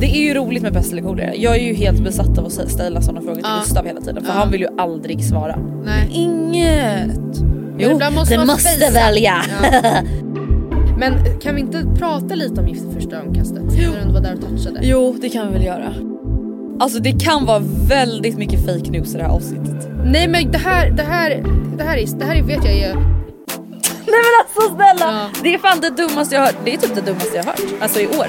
Det är ju roligt med pest eller kolera. Jag är ju helt besatt av att ställa sådana frågor till Ja. Gustav hela tiden för Ja. han vill ju aldrig svara. Nej. Inget! Men ibland måste man måste välja. Ja. Men kan vi inte prata lite om Gift vid första ögonkastet? När du var där och touchade. Jo det kan vi väl göra. Alltså det kan vara väldigt mycket fake news i det här avsnittet. Nej men det här, det här, det här, är, det här är, vet jag är... Nej men alltså snälla! Ja. Det är fan det dummaste jag har hört. Det är typ det dummaste jag har hört. Alltså i år.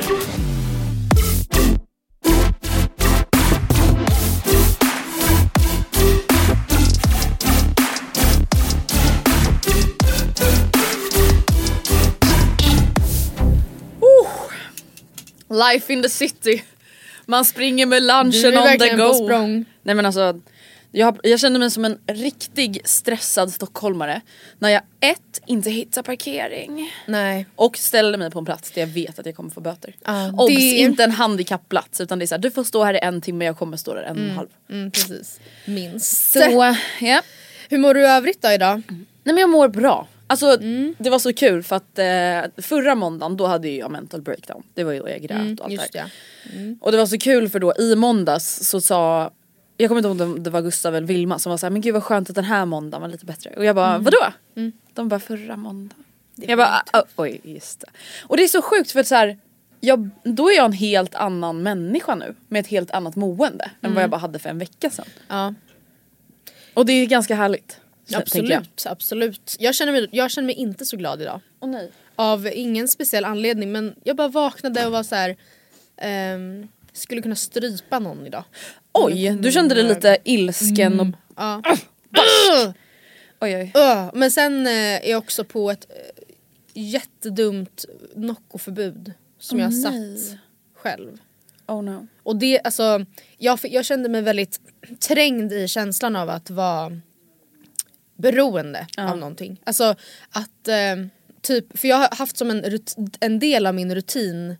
Life in the city. Man springer med lunchen on the på go. språng. Nej men alltså, jag, jag känner mig som en riktig stressad stockholmare när jag ett, inte hittar parkering Nej. och ställer mig på en plats där jag vet att jag kommer få böter. Ja, Obs, det- inte en handikappplats utan det är såhär, du får stå här i en timme, jag kommer stå där en och en halv. Mm, precis. Minst. Så, ja. Hur mår du övrigt då idag? Nej men jag mår bra. Alltså Mm. det var så kul för att eh, förra måndagen då hade jag mental breakdown. Det var ju då jag grät och allt Mm, Just det här. det. Och det var så kul för då i måndags så sa jag kommer inte ihåg om det var Gustav eller Vilma som var såhär men gud vad skönt att den här måndagen var lite bättre. Och jag bara Mm. vadå? De bara förra måndagen. Jag bara "Ah, oj just det. Och det är så sjukt för att så här, jag, då är jag en helt annan människa nu med ett helt annat mående än Mm. vad jag bara hade för en vecka sedan. Ja. Och det är ganska härligt. Tänker jag. Absolut, absolut. Jag känner, mig, jag känner mig inte så glad idag. Åh nej. Av ingen speciell anledning men jag bara vaknade och var så här. ehm, skulle kunna strypa någon idag. Oj, du kände dig lite ilsken och Ja. oj oj. Öh, Men sen eh, är jag också på ett eh, jättedumt Noccoförbud som jag har satt själv. Oh no. Och det, alltså, jag, jag kände mig väldigt trängd i känslan av att vara beroende av någonting. Alltså att eh, typ, för jag har haft som en, en del av min rutin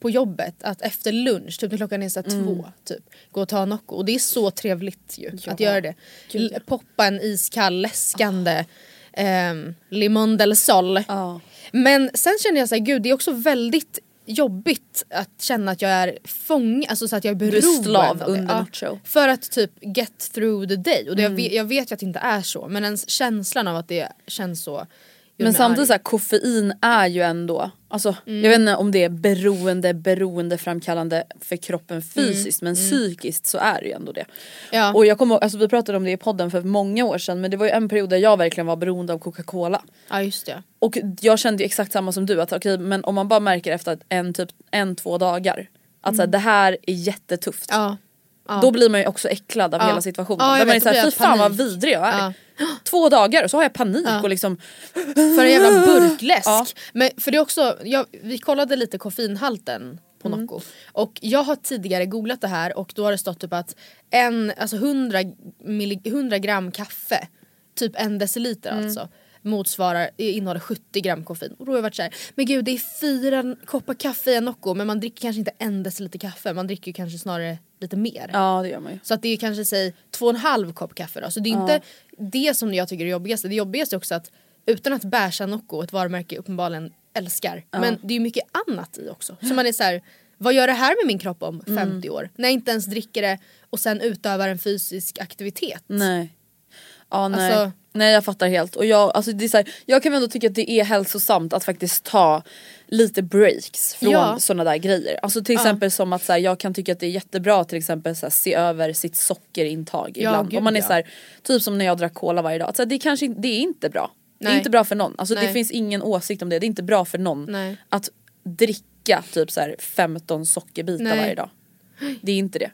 på jobbet att efter lunch, typ när klockan är så här två, typ, gå och ta Nocco. Och det är så trevligt ju att göra det. L- poppa en iskall läskande ehm, Limon del Sol. Ja. Men sen känner jag så här, gud det är också väldigt jobbigt att känna att jag är fång, alltså så att jag är beroende slav av det. under något show. För att typ get through the day. Och det, Mm. jag, vet, jag vet ju att det inte är så men ens känslan av att det känns så. Men samtidigt så här, koffein är ju ändå, alltså Mm. jag vet inte om det är beroende, beroendeframkallande för kroppen fysiskt men psykiskt så är det ju ändå det. Mm. Ja. Och jag kommer alltså vi pratade om det i podden för många år sedan men det var ju en period där jag verkligen var beroende av Coca-Cola. Ja just det. Och jag kände ju exakt samma som du att okej men om man bara märker efter en typ en två dagar att så här, det här är jättetufft. Mm. Ja. Ja. Då blir man ju också äcklad av Ja. hela situationen. Ja, där man är såhär, fy fan vad vidrig jag är. Ja. Två dagar och så har jag panik och liksom För en jävla burkläsk. Men för det är också, jag, vi kollade lite koffeinhalten på Nocco. Och jag har tidigare googlat det här och då har det stått typ att en, alltså 100, milli, 100 gram kaffe, typ en deciliter alltså motsvarar, innehåller 70 gram koffein. Och då har jag varit såhär, men gud det är fyra koppar kaffe i en Nocco men man dricker kanske inte en deciliter kaffe, man dricker kanske snarare lite mer. Ja det gör man ju. Så att det är kanske säg två och en halv kopp kaffe då. Så det är inte det som jag tycker är det jobbigaste. Det jobbigaste är också att utan att bärsa Nocco, ett varumärke uppenbarligen älskar. Men det är mycket annat i också. Så man är så här, vad gör det här med min kropp om 50 Mm. år? När jag inte ens dricker det och sen utövar en fysisk aktivitet. Nej. Ja nej. Alltså- nej jag fattar helt. Och jag, alltså, det är så här, jag kan väl ändå tycka att det är hälsosamt att faktiskt ta lite breaks från Ja. sådana där grejer. Alltså till exempel som att så här, jag kan tycka att det är jättebra att till exempel så här, se över sitt sockerintag ibland. gud, Om man är ja. så här, typ som när jag drack cola varje dag. Att, så här, det, kanske, det är inte bra. Det är Nej. inte bra för någon. Alltså, det Nej. finns ingen åsikt om det. Det är inte bra för någon Nej. att dricka typ så här 15 sockerbitar Nej. varje dag. Det är inte det.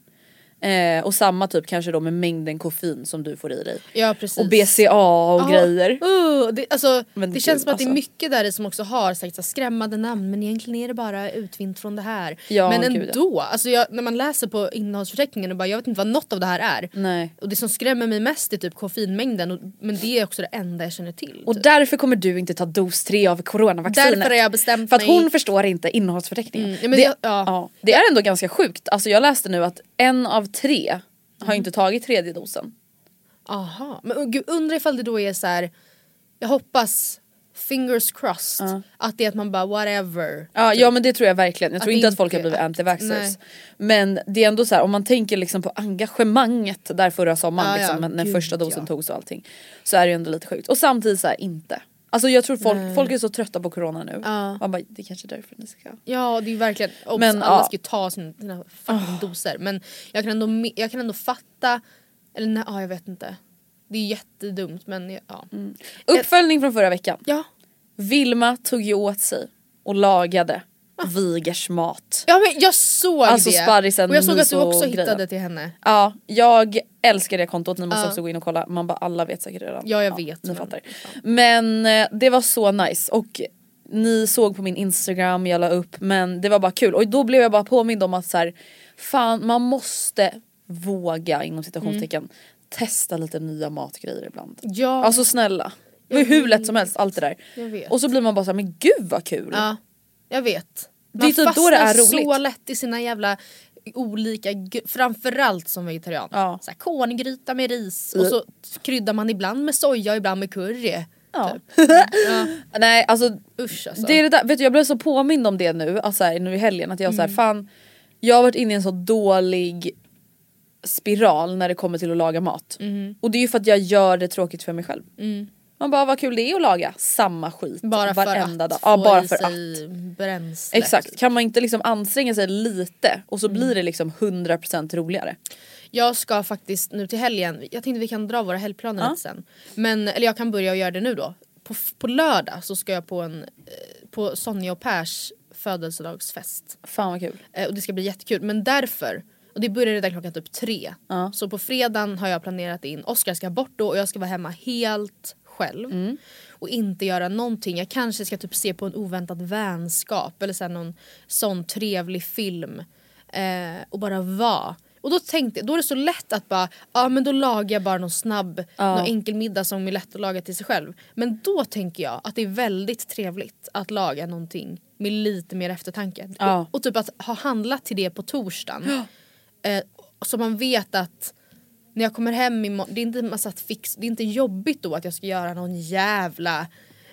Eh, och samma typ kanske då med mängden koffein som du får i dig. Ja precis. Och BCA och Ja. grejer. Uh, det, alltså, Men det gud, känns som att det är alltså. mycket där i som också har sagt, så skrämmande namn men egentligen är det bara utvint från det här. Ja, men gud, ändå, alltså jag, när man läser på innehållsförteckningen och bara jag vet inte vad något av det här är. Nej. Och det som skrämmer mig mest är typ koffeinmängden och, men det är också det enda jag känner till. Och typ. därför kommer du inte ta dos 3 av coronavaccinet. Därför har jag bestämt För att mig- hon förstår inte innehållsförteckningen. Mm, ja, det, det- ja. ja, det är ändå ganska sjukt. Alltså jag läste nu att en av tre har inte tagit tredje dosen. Aha. Men gud, undrar ifall det då är så här. jag hoppas, fingers crossed, att det är att man bara whatever. Ja, ja men det tror jag verkligen. Jag tror Att inte att folk har blivit anti-vaxxers. Men det är ändå så här, om man tänker liksom på engagemanget där förra sommaren Ja, ja, liksom, när gud, första dosen ja. togs och allting. Så är det ju ändå lite sjukt. Och samtidigt så här, inte. Alltså jag tror folk, folk är så trötta på corona nu. Ja. Man bara, det är kanske är därför ni ska. Ja det är verkligen, obs, Men, alla ja. ska ju ta sina, sina fucking doser men jag kan, ändå, jag kan ändå fatta, eller nej, ja, jag vet inte. Det är jättedumt men ja. Mm. Uppföljning från förra veckan. Ja. Vilma tog ju åt sig och lagade Vigers mat. Ja men jag såg Alltså det! sparrisen, och jag såg att du också miso-grejen. hittade till henne. Ja, jag älskar det kontot, ni måste Ja. också gå in och kolla. Man bara alla vet säkert redan. Ja, jag vet, Ni men- fattar. Men eh, det var så nice och ni såg på min instagram, jag la upp men det var bara kul och då blev jag bara påmind om att så här, fan man måste våga inom citationstecken testa lite nya matgrejer ibland. Ja. Alltså snälla. Det ju hur lätt som helst allt det där. Jag vet. Och så blir man bara såhär, men gud vad kul. Ja, jag vet. Det är typ då det är fastnar så roligt. lätt i sina jävla olika, framförallt som vegetarian. Ja. Så här, korngryta med ris och så kryddar man ibland med soja och ibland med curry. Ja. Typ. ja. Nej alltså Usch alltså. Det är det där, vet du, jag blev så påmind om det nu, alltså här, nu i helgen att jag Mm. så här, fan Jag har varit inne i en så dålig spiral när det kommer till att laga mat. Mm. Och det är ju för att jag gör det tråkigt för mig själv. Man bara vad kul det är att laga samma skit bara för varenda att dag. få Ja, bara i för sig att. bränsle. Exakt, kan man inte liksom anstränga sig lite och så Mm. blir det liksom 100% roligare. Jag ska faktiskt nu till helgen, jag tänkte vi kan dra våra helgplaner lite sen. Men, eller jag kan börja och göra det nu då. På, på lördag så ska jag på en, eh, på Sonja och Pers födelsedagsfest. Fan vad kul. Eh, och det ska bli jättekul. Men därför, och det börjar redan klockan typ tre. Ja. Så på fredagen har jag planerat in, Oskar ska bort då och jag ska vara hemma helt själv. Mm. Och inte göra någonting. Jag kanske ska typ se på en oväntad vänskap eller så någon sån trevlig film. Eh, och bara vara. Och då tänkte då är det så lätt att bara, ja men då lagar jag bara någon snabb, någon enkel middag som är lätt att laga till sig själv. Men då tänker jag att det är väldigt trevligt att laga någonting med lite mer eftertanke. Ja. Och, och typ att ha handlat till det på torsdagen. Eh, så man vet att när jag kommer hem imorgon, det är inte massa fix, det är inte jobbigt då att jag ska göra någon jävla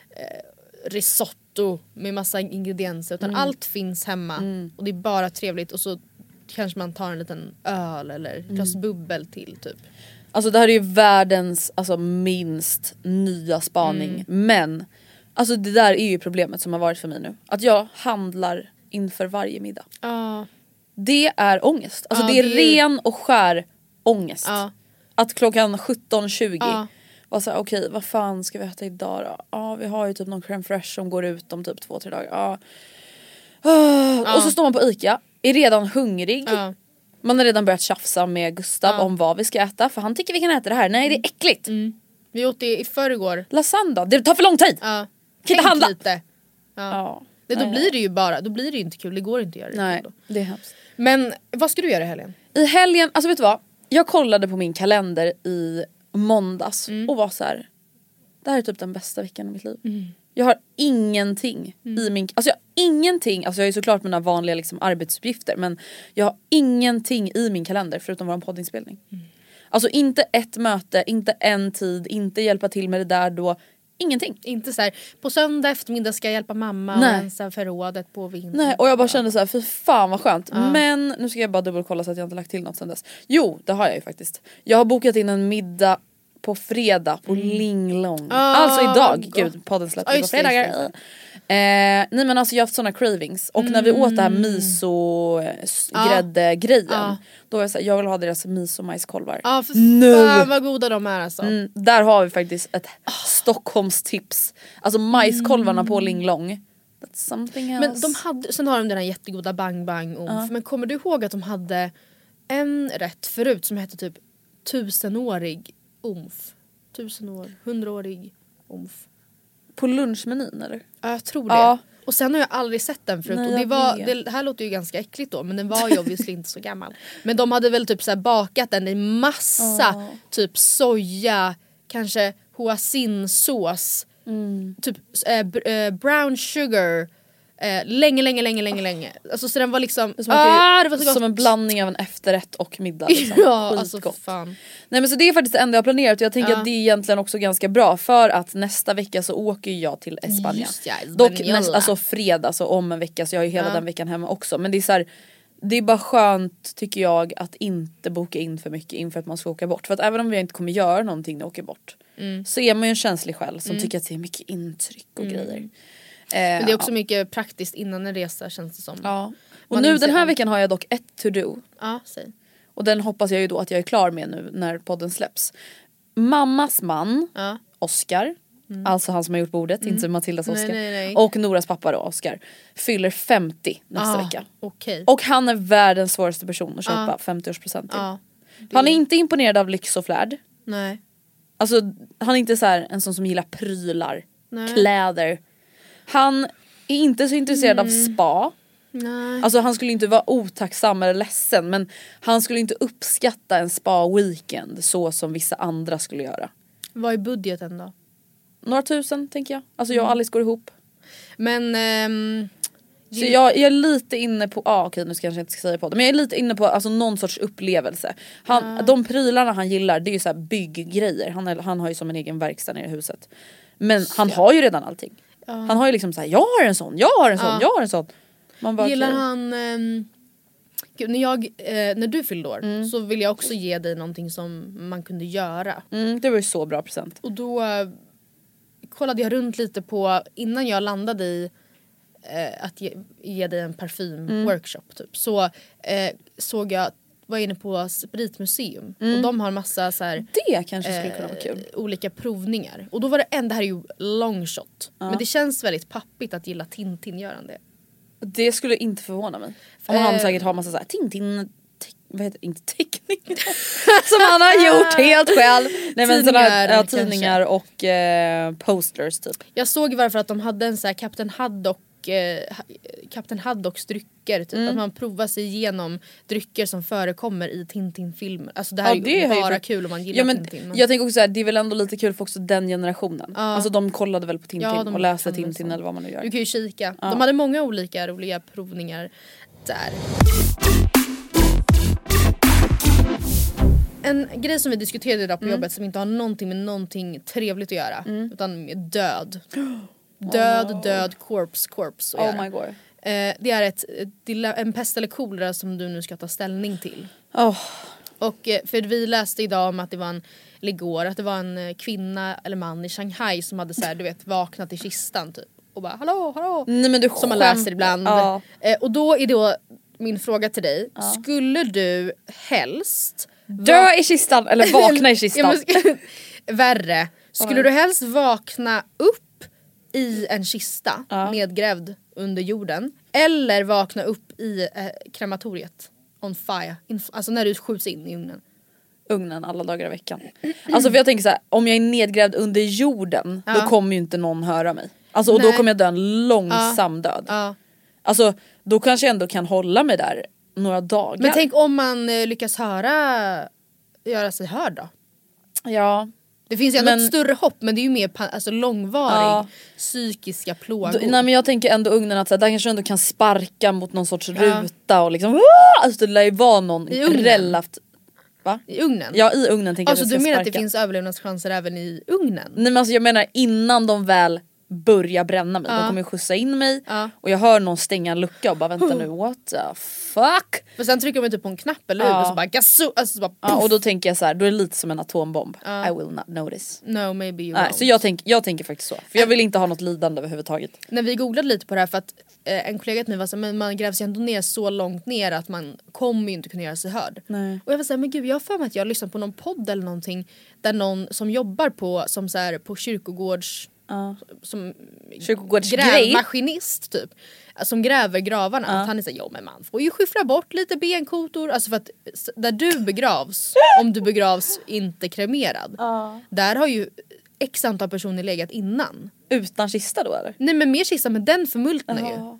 eh, risotto med massa ingredienser utan allt finns hemma och det är bara trevligt och så kanske man tar en liten öl eller ett glas bubbel till typ. Alltså det här är ju världens alltså, minst nya spaning Mm. men alltså det där är ju problemet som har varit för mig nu. Att jag handlar inför varje middag. Ja. Det är ångest. Alltså Ja, det är det är- ren och skär ångest. Ja. Att klockan 17.20 Ja. vara såhär okej vad fan ska vi äta idag då? Ja vi har ju typ någon crème fraîche som går ut om typ två tre dagar. Ja. Ah, Och så står man på ICA, är redan hungrig. Man har redan börjat tjafsa med Gustav om vad vi ska äta för han tycker vi kan äta det här. Nej det är äckligt. Vi åt det i förrgår. Lasagne då? Det tar för lång tid. Ja. Kan inte handla. lite. Ja. Nej, då Nej. blir det ju bara, då blir det ju inte kul, det går inte att göra det Nej, då. det är hemskt. Men vad ska du göra i helgen? I helgen, alltså vet du vad? Jag kollade på min kalender i måndags Mm. och var så här. Det här är typ den bästa veckan i mitt liv. Mm. Jag har ingenting i min, alltså jag har ingenting, alltså jag har ju såklart mina vanliga liksom arbetsuppgifter men jag har ingenting i min kalender förutom vår poddinspelning. Mm. Alltså inte ett möte, inte en tid, inte hjälpa till med det där då, ingenting. Inte så här, på söndag eftermiddag ska jag hjälpa mamma Nej. och rensa förrådet på vintern. Nej och jag bara kände så här, fy fan vad skönt. Men nu ska jag bara dubbelkolla så att jag inte lagt till något sen dess. Jo det har jag ju faktiskt. Jag har bokat in en middag på fredag på Linglong. Ah, alltså idag, gud podden släpps Ja, ju på fredagar. Eh, nej men alltså jag har haft såna cravings och när vi åt det här miso eh, s- Ja. gräddgrejen Ja. då var jag såhär, jag vill ha deras miso majskolvar. Ja för Nu. fan vad goda de är alltså. Mm, där har vi faktiskt ett Stockholmstips. Alltså majskolvarna på Linglong. That's something else. Men de hade, sen har de den här jättegoda bang bang omf. Men kommer du ihåg att de hade en rätt förut som hette typ tusenårig omf? Tusen år, hundraårig omf. På lunchmenyn eller? Ja jag tror det. Ja. Och sen har jag aldrig sett den förut Nej, och det, var, det här låter ju ganska äckligt då men den var ju obviously inte så gammal. Men de hade väl typ så bakat den i massa typ soja, kanske hoisinsås, Mm. typ eh, brown sugar. Eh, länge, länge, länge, länge, länge. Alltså så den var liksom, ju ah, det var så gott! som en blandning av en efterrätt och middag. Liksom. ja, alltså Skitgott. fan. Nej men så det är faktiskt det enda jag har planerat och jag tänker Ja. att det är egentligen också ganska bra för att nästa vecka så åker jag till Spanien. Ja, Dock Hispaniola. näst, alltså fredag så om en vecka så jag har ju hela Ja. den veckan hemma också men det är så här, det är bara skönt tycker jag att inte boka in för mycket inför att man ska åka bort. För att även om vi inte kommer göra någonting när jag åker bort Mm. så är man ju en känslig själ som tycker att det är mycket intryck och grejer. Mm. Men Eh, det är också mycket praktiskt innan en resa känns det som. Ja. Och Man nu den här allt. veckan har jag dock ett to do. Ja, säg. Och den hoppas jag ju då att jag är klar med nu när podden släpps. Mammas man, Ja. Oscar, alltså han som har gjort bordet, inte Matildas Mm. Nej, Oscar. nej, nej. Och Noras pappa då, Oscar, fyller 50 nästa Ah, vecka. Okej. Och han är världens svåraste person att köpa Ja. 50-årspresent till. Ja. Han är inte imponerad av lyx och flärd. Nej. Alltså han är inte så här en sån som gillar prylar, kläder. Han är inte så intresserad av Mm. spa. Nej. Alltså han skulle inte vara otacksam eller ledsen men han skulle inte uppskatta en spa-weekend så som vissa andra skulle göra. Vad är budgeten då? Några tusen tänker jag. Alltså Mm. jag och Alice går ihop. Men... ehm, Så jag, jag är lite inne på, ah, okej nu ska jag kanske inte säga på det men jag är lite inne på alltså, någon sorts upplevelse. Han, De prylarna han gillar det är ju så här bygggrejer. Han, är, han har ju som en egen verkstad nere i huset. Men han har ju redan allting. Han har ju liksom så här, jag har en sån, jag har en sån, Ja. jag har en sån. Man bara, gillar okej. han... ehm, gud, när, jag, eh, när du fyllde år Mm. så ville jag också ge dig någonting som man kunde göra. Mm, det var ju så bra present. Och då eh, kollade jag runt lite på, innan jag landade i eh, att ge, ge dig en parfymworkshop typ, så eh, såg jag, var inne på Spritmuseum och de har massa så här, Det kanske skulle kunna vara eh, kul. olika provningar. Och då var det en, det här är ju long shot, men det känns väldigt pappigt att gilla Tintin-görande. Det skulle inte förvåna mig. Han Eh. säkert har massa såhär Tintin, te- vad heter det? inte teckning. som han har gjort helt själv. Nej men sådana här, Tidningar ja, kanske. tidningar och eh, posters typ. Jag såg fall att de hade en så här Captain Haddock eh, ha- Captain Haddocks drycker, typ. Mm. att man provar sig igenom drycker som förekommer i Tintin-filmer. Alltså det här Ja, är det har ju bara för- kul om man gillar Ja, men Tintin. Men... Jag tänker också såhär, det är väl ändå lite kul för också den generationen. Ja. Alltså de kollade väl på Tintin Ja, och läste Tintin så. eller vad man nu gör. Du kan ju kika. De hade många olika roliga provningar där. En grej som vi diskuterade idag på Mm. jobbet som inte har någonting med någonting trevligt att göra utan med död. Död, död, corpse, corpse Oh my god. Eh, det är ett, en pest eller kolera som du nu ska ta ställning till. Oh, Och eh, för vi läste idag om att det var en, eller igår, att det var en eh, kvinna eller man i Shanghai som hade så här, du vet vaknat i kistan typ. Och bara hallå, hallå. nej men du Som man läser ibland. Ja. Eh, och då är då min fråga till dig, skulle du helst Dö i kistan eller vakna i kistan. Ja, men Värre. Skulle du helst vakna upp i en kista nedgrävd under jorden eller vakna upp i eh, krematoriet on fire? In, alltså när du skjuts in i ugnen. ugnen alla dagar i veckan. Alltså för jag tänker så här, om jag är nedgrävd under jorden då Ja. kommer ju inte någon höra mig. Alltså och då Nej. kommer jag dö en långsam död. Ja. Alltså då kanske jag ändå kan hålla mig där några dagar. Men tänk om man eh, lyckas höra, göra sig hörd då? Ja. Det finns ju ändå Men- ett större hopp men det är ju mer alltså, långvarig Ja. psykiska plågor. Då, nej men jag tänker ändå ugnen att så här, där kanske du ändå kan sparka mot någon sorts Ja. ruta och liksom alltså det lär ju vara någon relativt... Va? I ugnen? Ja i ugnen tänker alltså jag du att jag menar ska att det sparka. finns överlevnadschanser även i ugnen? Nej men alltså jag menar innan de väl börjar bränna mig, de kommer ju skjutsa in mig och jag hör någon stänga en lucka och bara vänta nu what the fuck? För sen trycker man typ på en knapp eller hur? Och så bara gasso, alltså så bara Ja, och då tänker jag så här, då är det lite som en atombomb. I will not notice. No maybe you Nej, won't. så jag, tänk, jag tänker faktiskt så. För jag vill inte ha något lidande överhuvudtaget. När vi googlade lite på det här för att eh, en kollega till mig var så här, men man grävs ju ändå ner så långt ner att man kommer ju inte kunna göra sig hörd. Nej. Och jag var såhär, men gud jag har för mig att jag har lyssnat på någon podd eller någonting där någon som jobbar på, som så här, på kyrkogårds... Som Kyrkogårdsgrej. grävmaskinist typ. Som gräver gravarna. Att han är såhär, jo men man får ju skyffla bort lite benkotor. Alltså för att där du begravs, om du begravs inte kremerad. Där har ju x antal personer legat innan. Utan kista då eller? Nej men mer kista men den förmultnar ju.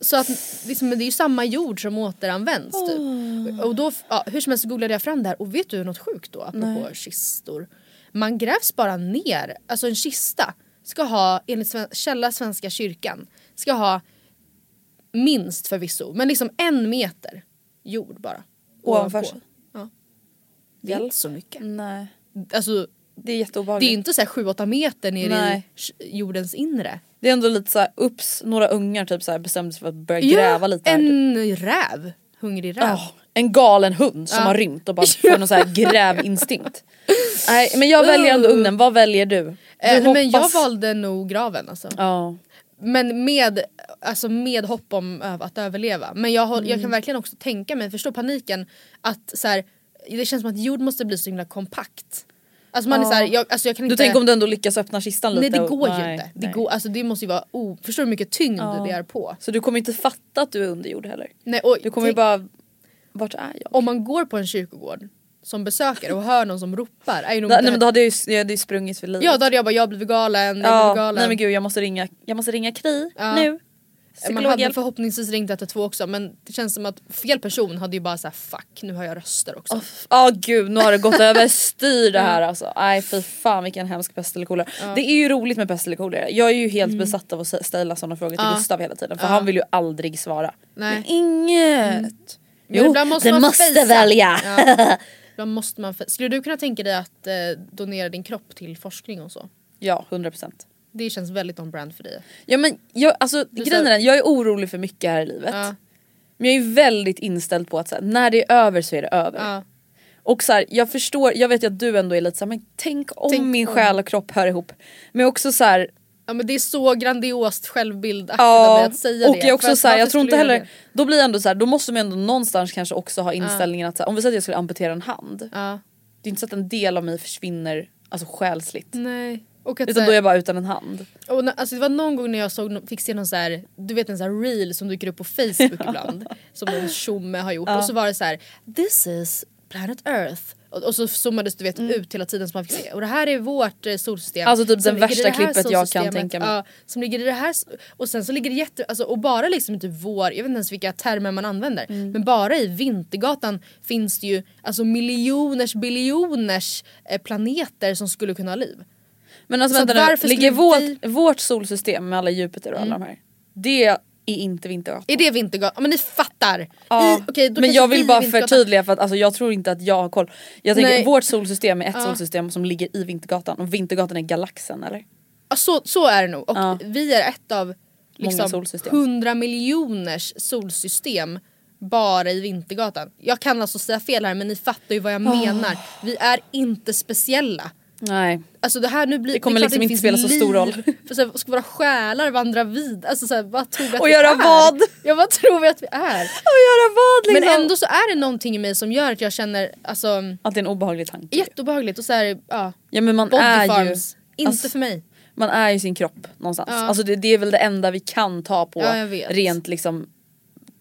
Så att liksom, det är ju samma jord som återanvänds typ. Och då, ja, hur som helst så googlade jag fram det här och vet du något sjukt då apropå kistor? Man grävs bara ner, alltså en kista ska ha enligt sven- källa Svenska kyrkan ska ha minst förvisso men liksom en meter jord bara. Ovanför sig? Ja. Det är inte så mycket. Nej. Alltså Det är det är jätteobehagligt. inte så här 7-8 meter ner Nej. i jordens inre. Det är ändå lite såhär, ups, några ungar typ såhär bestämde sig för att börja gräva lite här. en räv. Hungrig räv. Ja, en galen hund som Ja. har rymt och bara får någon sån här grävinstinkt. Nej men jag väljer ändå ugnen, vad väljer du? Du Eh, men jag valde nog graven alltså. Ja. Men med, alltså med hopp om att överleva. Men jag, håll, Mm. jag kan verkligen också tänka mig, förstå paniken att så här, det känns som att jord måste bli så himla kompakt. Alltså man är så här, jag, alltså jag kan Du inte... tänker om du ändå lyckas öppna kistan lite? Nej det och- går ju nej, inte. Det, nej. går, alltså, det måste ju vara, oh, förstår du hur mycket tyngd Ja. det är på? Så du kommer inte fatta att du är under jord heller? Nej, och Du kommer ju bara, vart är jag? Om man går på en kyrkogård som besökare och hör någon som ropar är ju nog nej men då hade jag ju, jag hade ju sprungit för livet. Ja då hade jag bara, jag blivit galen, jag Ja, blivit galen. nej men gud jag måste ringa, jag måste ringa KRI Ja. nu. Man hade förhoppningsvis ringt 112 också men det känns som att fel person hade ju bara såhär fuck nu har jag röster också. Ja gud nu har det gått överstyr det här alltså. Nej fy fan vilken hemsk pest eller kolera. Det är ju roligt med pest eller kolera. Jag är ju helt besatt av att stä- ställa sådana frågor till Mm. Ja. Gustav hela tiden för Ja. han vill ju aldrig svara. Nej. Men inget. Men Jo, ibland måste man måste välja. Ibland måste man Skulle du kunna tänka dig att eh, donera din kropp till forskning och så? Ja 100%. Det känns väldigt on brand för dig. Ja men jag, alltså, Du grejen är den, jag är orolig för mycket här i livet. Ja. Men jag är väldigt inställd på att så här, när det är över så är det över. Ja. Och så här, jag förstår, jag vet ju att du ändå är lite såhär, men tänk om Tänk min om. själ och kropp hör ihop. Men också så här, ja men det är så grandiost självbildaktigt ja, att säga och det. jag också att så här, jag tror inte heller, då blir jag ändå så här, då måste man ändå någonstans kanske också ha inställningen att så här, om vi säger att jag skulle amputera en hand. Ja. Det är inte så att en del av mig försvinner alltså själsligt. Nej. Och att, Utan då är jag bara utan en hand. Och alltså det var någon gång när jag såg, fick se någon så här, du vet en sån här reel som dyker upp på Facebook ibland. som någon tjomme har gjort. Och så var det så här: this is planet earth. Och, och så zoomades du vet ut hela tiden så man fick se. Och det här är vårt eh, solsystem. Alltså typ som värsta det här klippet jag kan tänka mig. Ja, som ligger i det här, och sen så ligger det jätte, alltså, och bara liksom inte vår, jag vet inte ens vilka termer man använder. Mm. Men bara i Vintergatan finns det ju alltså miljoners biljoners eh, planeter som skulle kunna ha liv. Men alltså Så vänta nu, ligger vårt, vi- Mm. vårt solsystem med alla Jupiter och alla de här, det är inte Vintergatan. Är det Vintergatan? Men ni fattar! Ja, I, då men jag vi vill bara förtydliga för att alltså, jag tror inte att jag har koll. Jag tänker Nej. vårt solsystem är ett Ja. solsystem som ligger i Vintergatan och Vintergatan är galaxen eller? Ja, så, så är det nog. Och Ja. vi är ett av liksom, solsystem. 100 miljoners solsystem bara i Vintergatan. Jag kan alltså säga fel här men ni fattar ju vad jag menar. Vi är inte speciella. Nej. Alltså det här nu blir Det kommer klart liksom det inte spela så stor roll. För så här, ska våra själar vandra vid? Alltså så här, vad tror vi att Och vi göra är? vad? Ja vad tror vi att vi är? Och göra vad liksom? Men ändå så är det någonting i mig som gör att jag känner alltså Att det är en obehaglig tanke. jätteobehagligt och så här, ja. Ja men man är ju, farms. Inte alltså, för mig. man är ju sin kropp någonstans. Ja. Alltså det, det är väl det enda vi kan ta på Ja, rent liksom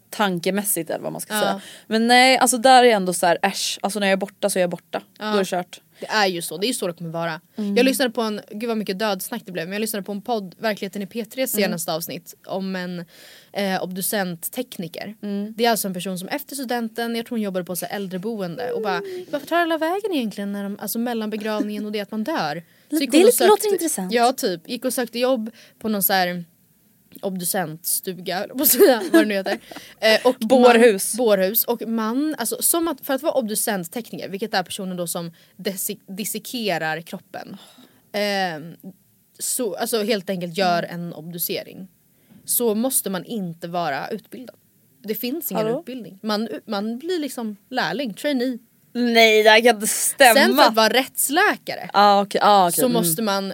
tankemässigt eller vad man ska Ja. säga. Men nej alltså där är jag ändå så här äsch, alltså när jag är borta så är jag borta. Då är det kört. Det är ju så, det är ju så det kommer vara. Mm. Jag lyssnade på en, gud vad mycket dödsnack det blev, men jag lyssnade på en podd, Verkligheten i P3 Mm. senaste avsnitt om en eh, obducenttekniker. Mm. Det är alltså en person som efter studenten, jag tror hon jobbade på så äldreboende och bara varför tar alla vägen egentligen när de, alltså mellan begravningen och det att man dör? Så Det lite- låter intressant. Ja typ, gick och sökte jobb på någon så här obducentstuga, vad det nu heter. Eh, och Bårhus. Man, bårhus. Och man, alltså, som att, för att vara obducenttekniker, vilket är personen då som dissekerar kroppen. Eh, så, alltså helt enkelt gör en obducering. Så måste man inte vara utbildad. Det finns ingen Hallå? utbildning. Man, man blir liksom lärling, trainee. Nej det här kan inte stämma. Sen för att vara rättsläkare ah, okay, ah, okay. så mm. måste man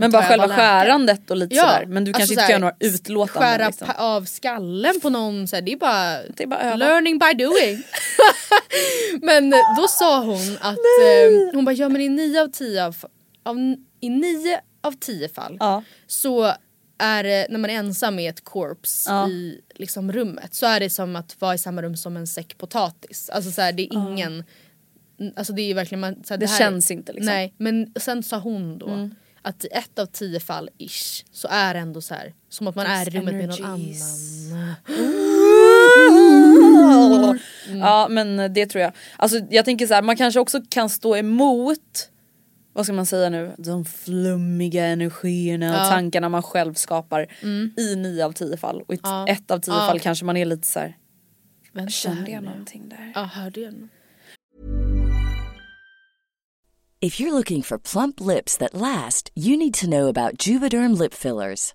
Men bara själva läkare. skärandet och lite sådär. Men du kanske alltså inte så kan göra några utlåtanden. Skära liksom. av skallen på någon, så här, det är bara, Det är bara learning by doing. men då sa hon att, eh, hon bara ja men i nio av tio, av, av, i nio av tio fall Ja. så är det när man är ensam med ett corpse Ja. i liksom, rummet så är det som att vara i samma rum som en säck potatis. Alltså så här, det är ingen Alltså det är verkligen man, så här, Det här, känns inte, liksom. Nej men sen sa hon då att i ett av tio fall ish så är det ändå så här som att man är i rummet med någon energies. annan. Ja men det tror jag. Alltså jag tänker så här, man kanske också kan stå emot vad ska man säga nu, de flummiga energierna och Ja. Mm. tankarna man själv skapar i nio av tio fall. Och i Ja. ett av tio Ja. fall kanske man är lite så här. Vänta kände jag någonting där? Ja hörde jag något? If you're looking for plump lips that last, you need to know about Juvederm lip fillers.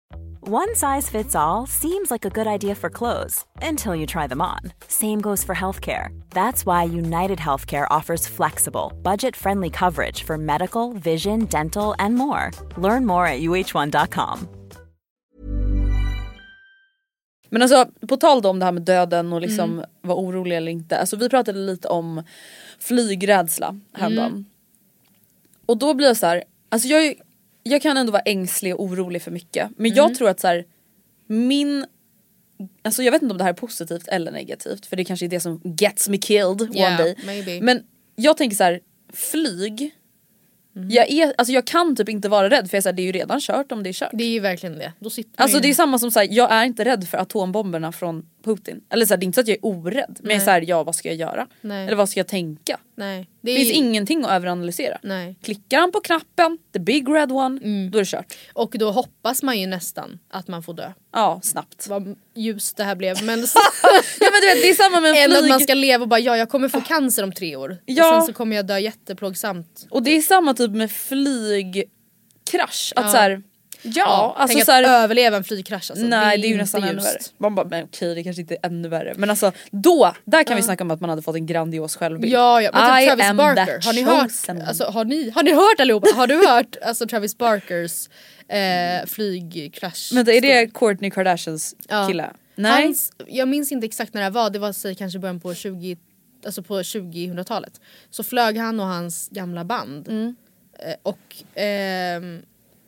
One size fits all seems like a good idea for clothes until you try them on. Same goes for healthcare. That's why United Healthcare offers flexible, budget friendly coverage for medical, vision, dental, and more. Learn more at uh1.com. Men alltså på tal om det här med döden och liksom vara orolig eller inte. Alltså vi pratade lite om flygrädsla häromdagen. Och då blir jag så här, alltså jag, är- jag kan ändå vara ängslig och orolig för mycket. Men jag tror att så här, min Alltså jag vet inte om det här är positivt eller negativt för det kanske är det som gets me killed one Yeah, day. maybe. Men jag tänker så här, flyg Jag, är, alltså jag kan typ inte vara rädd för jag säger det är ju redan kört om det är kört. Det är ju verkligen det. Då sitter Alltså det är samma som såhär, jag är inte rädd för atombomberna från Putin. Eller såhär, det är inte så att jag är orädd men jag är såhär, ja vad ska jag göra? Nej. Eller vad ska jag tänka? Nej. Det är finns ingenting att överanalysera. Nej. Klickar han på knappen, the big red one, Mm. då är det kört. Och då hoppas man ju nästan att man får dö. Ja, snabbt. Vad ljust det här blev men... Ja men du vet det är samma med en Än att flyg. man ska leva och bara ja jag kommer få cancer om tre år. Ja. Och sen så kommer jag dö jätteplågsamt. Och det är samma typ med flygkrasch. Att Ja. så här, Ja, alltså tänk så här- att överleva en flygkrasch alltså, Nej det är ju nästan ännu värre. Man bara men okej det kanske inte är ännu värre. Men alltså då, där kan vi snacka om att man hade fått en grandios självbild. Ja, ja men I typ Travis Barker, har ni hört? Alltså, har, ni, har ni hört allihopa? Har du hört alltså, Travis Barkers eh, flygkrasch? Vänta är det Kourtney Kardashians Ja. kille? Nej. Hans, jag minns inte exakt när det var, det var säg, kanske början på 20 Alltså på 2000-talet. Så flög han och hans gamla band. Mm. Eh, och ehm,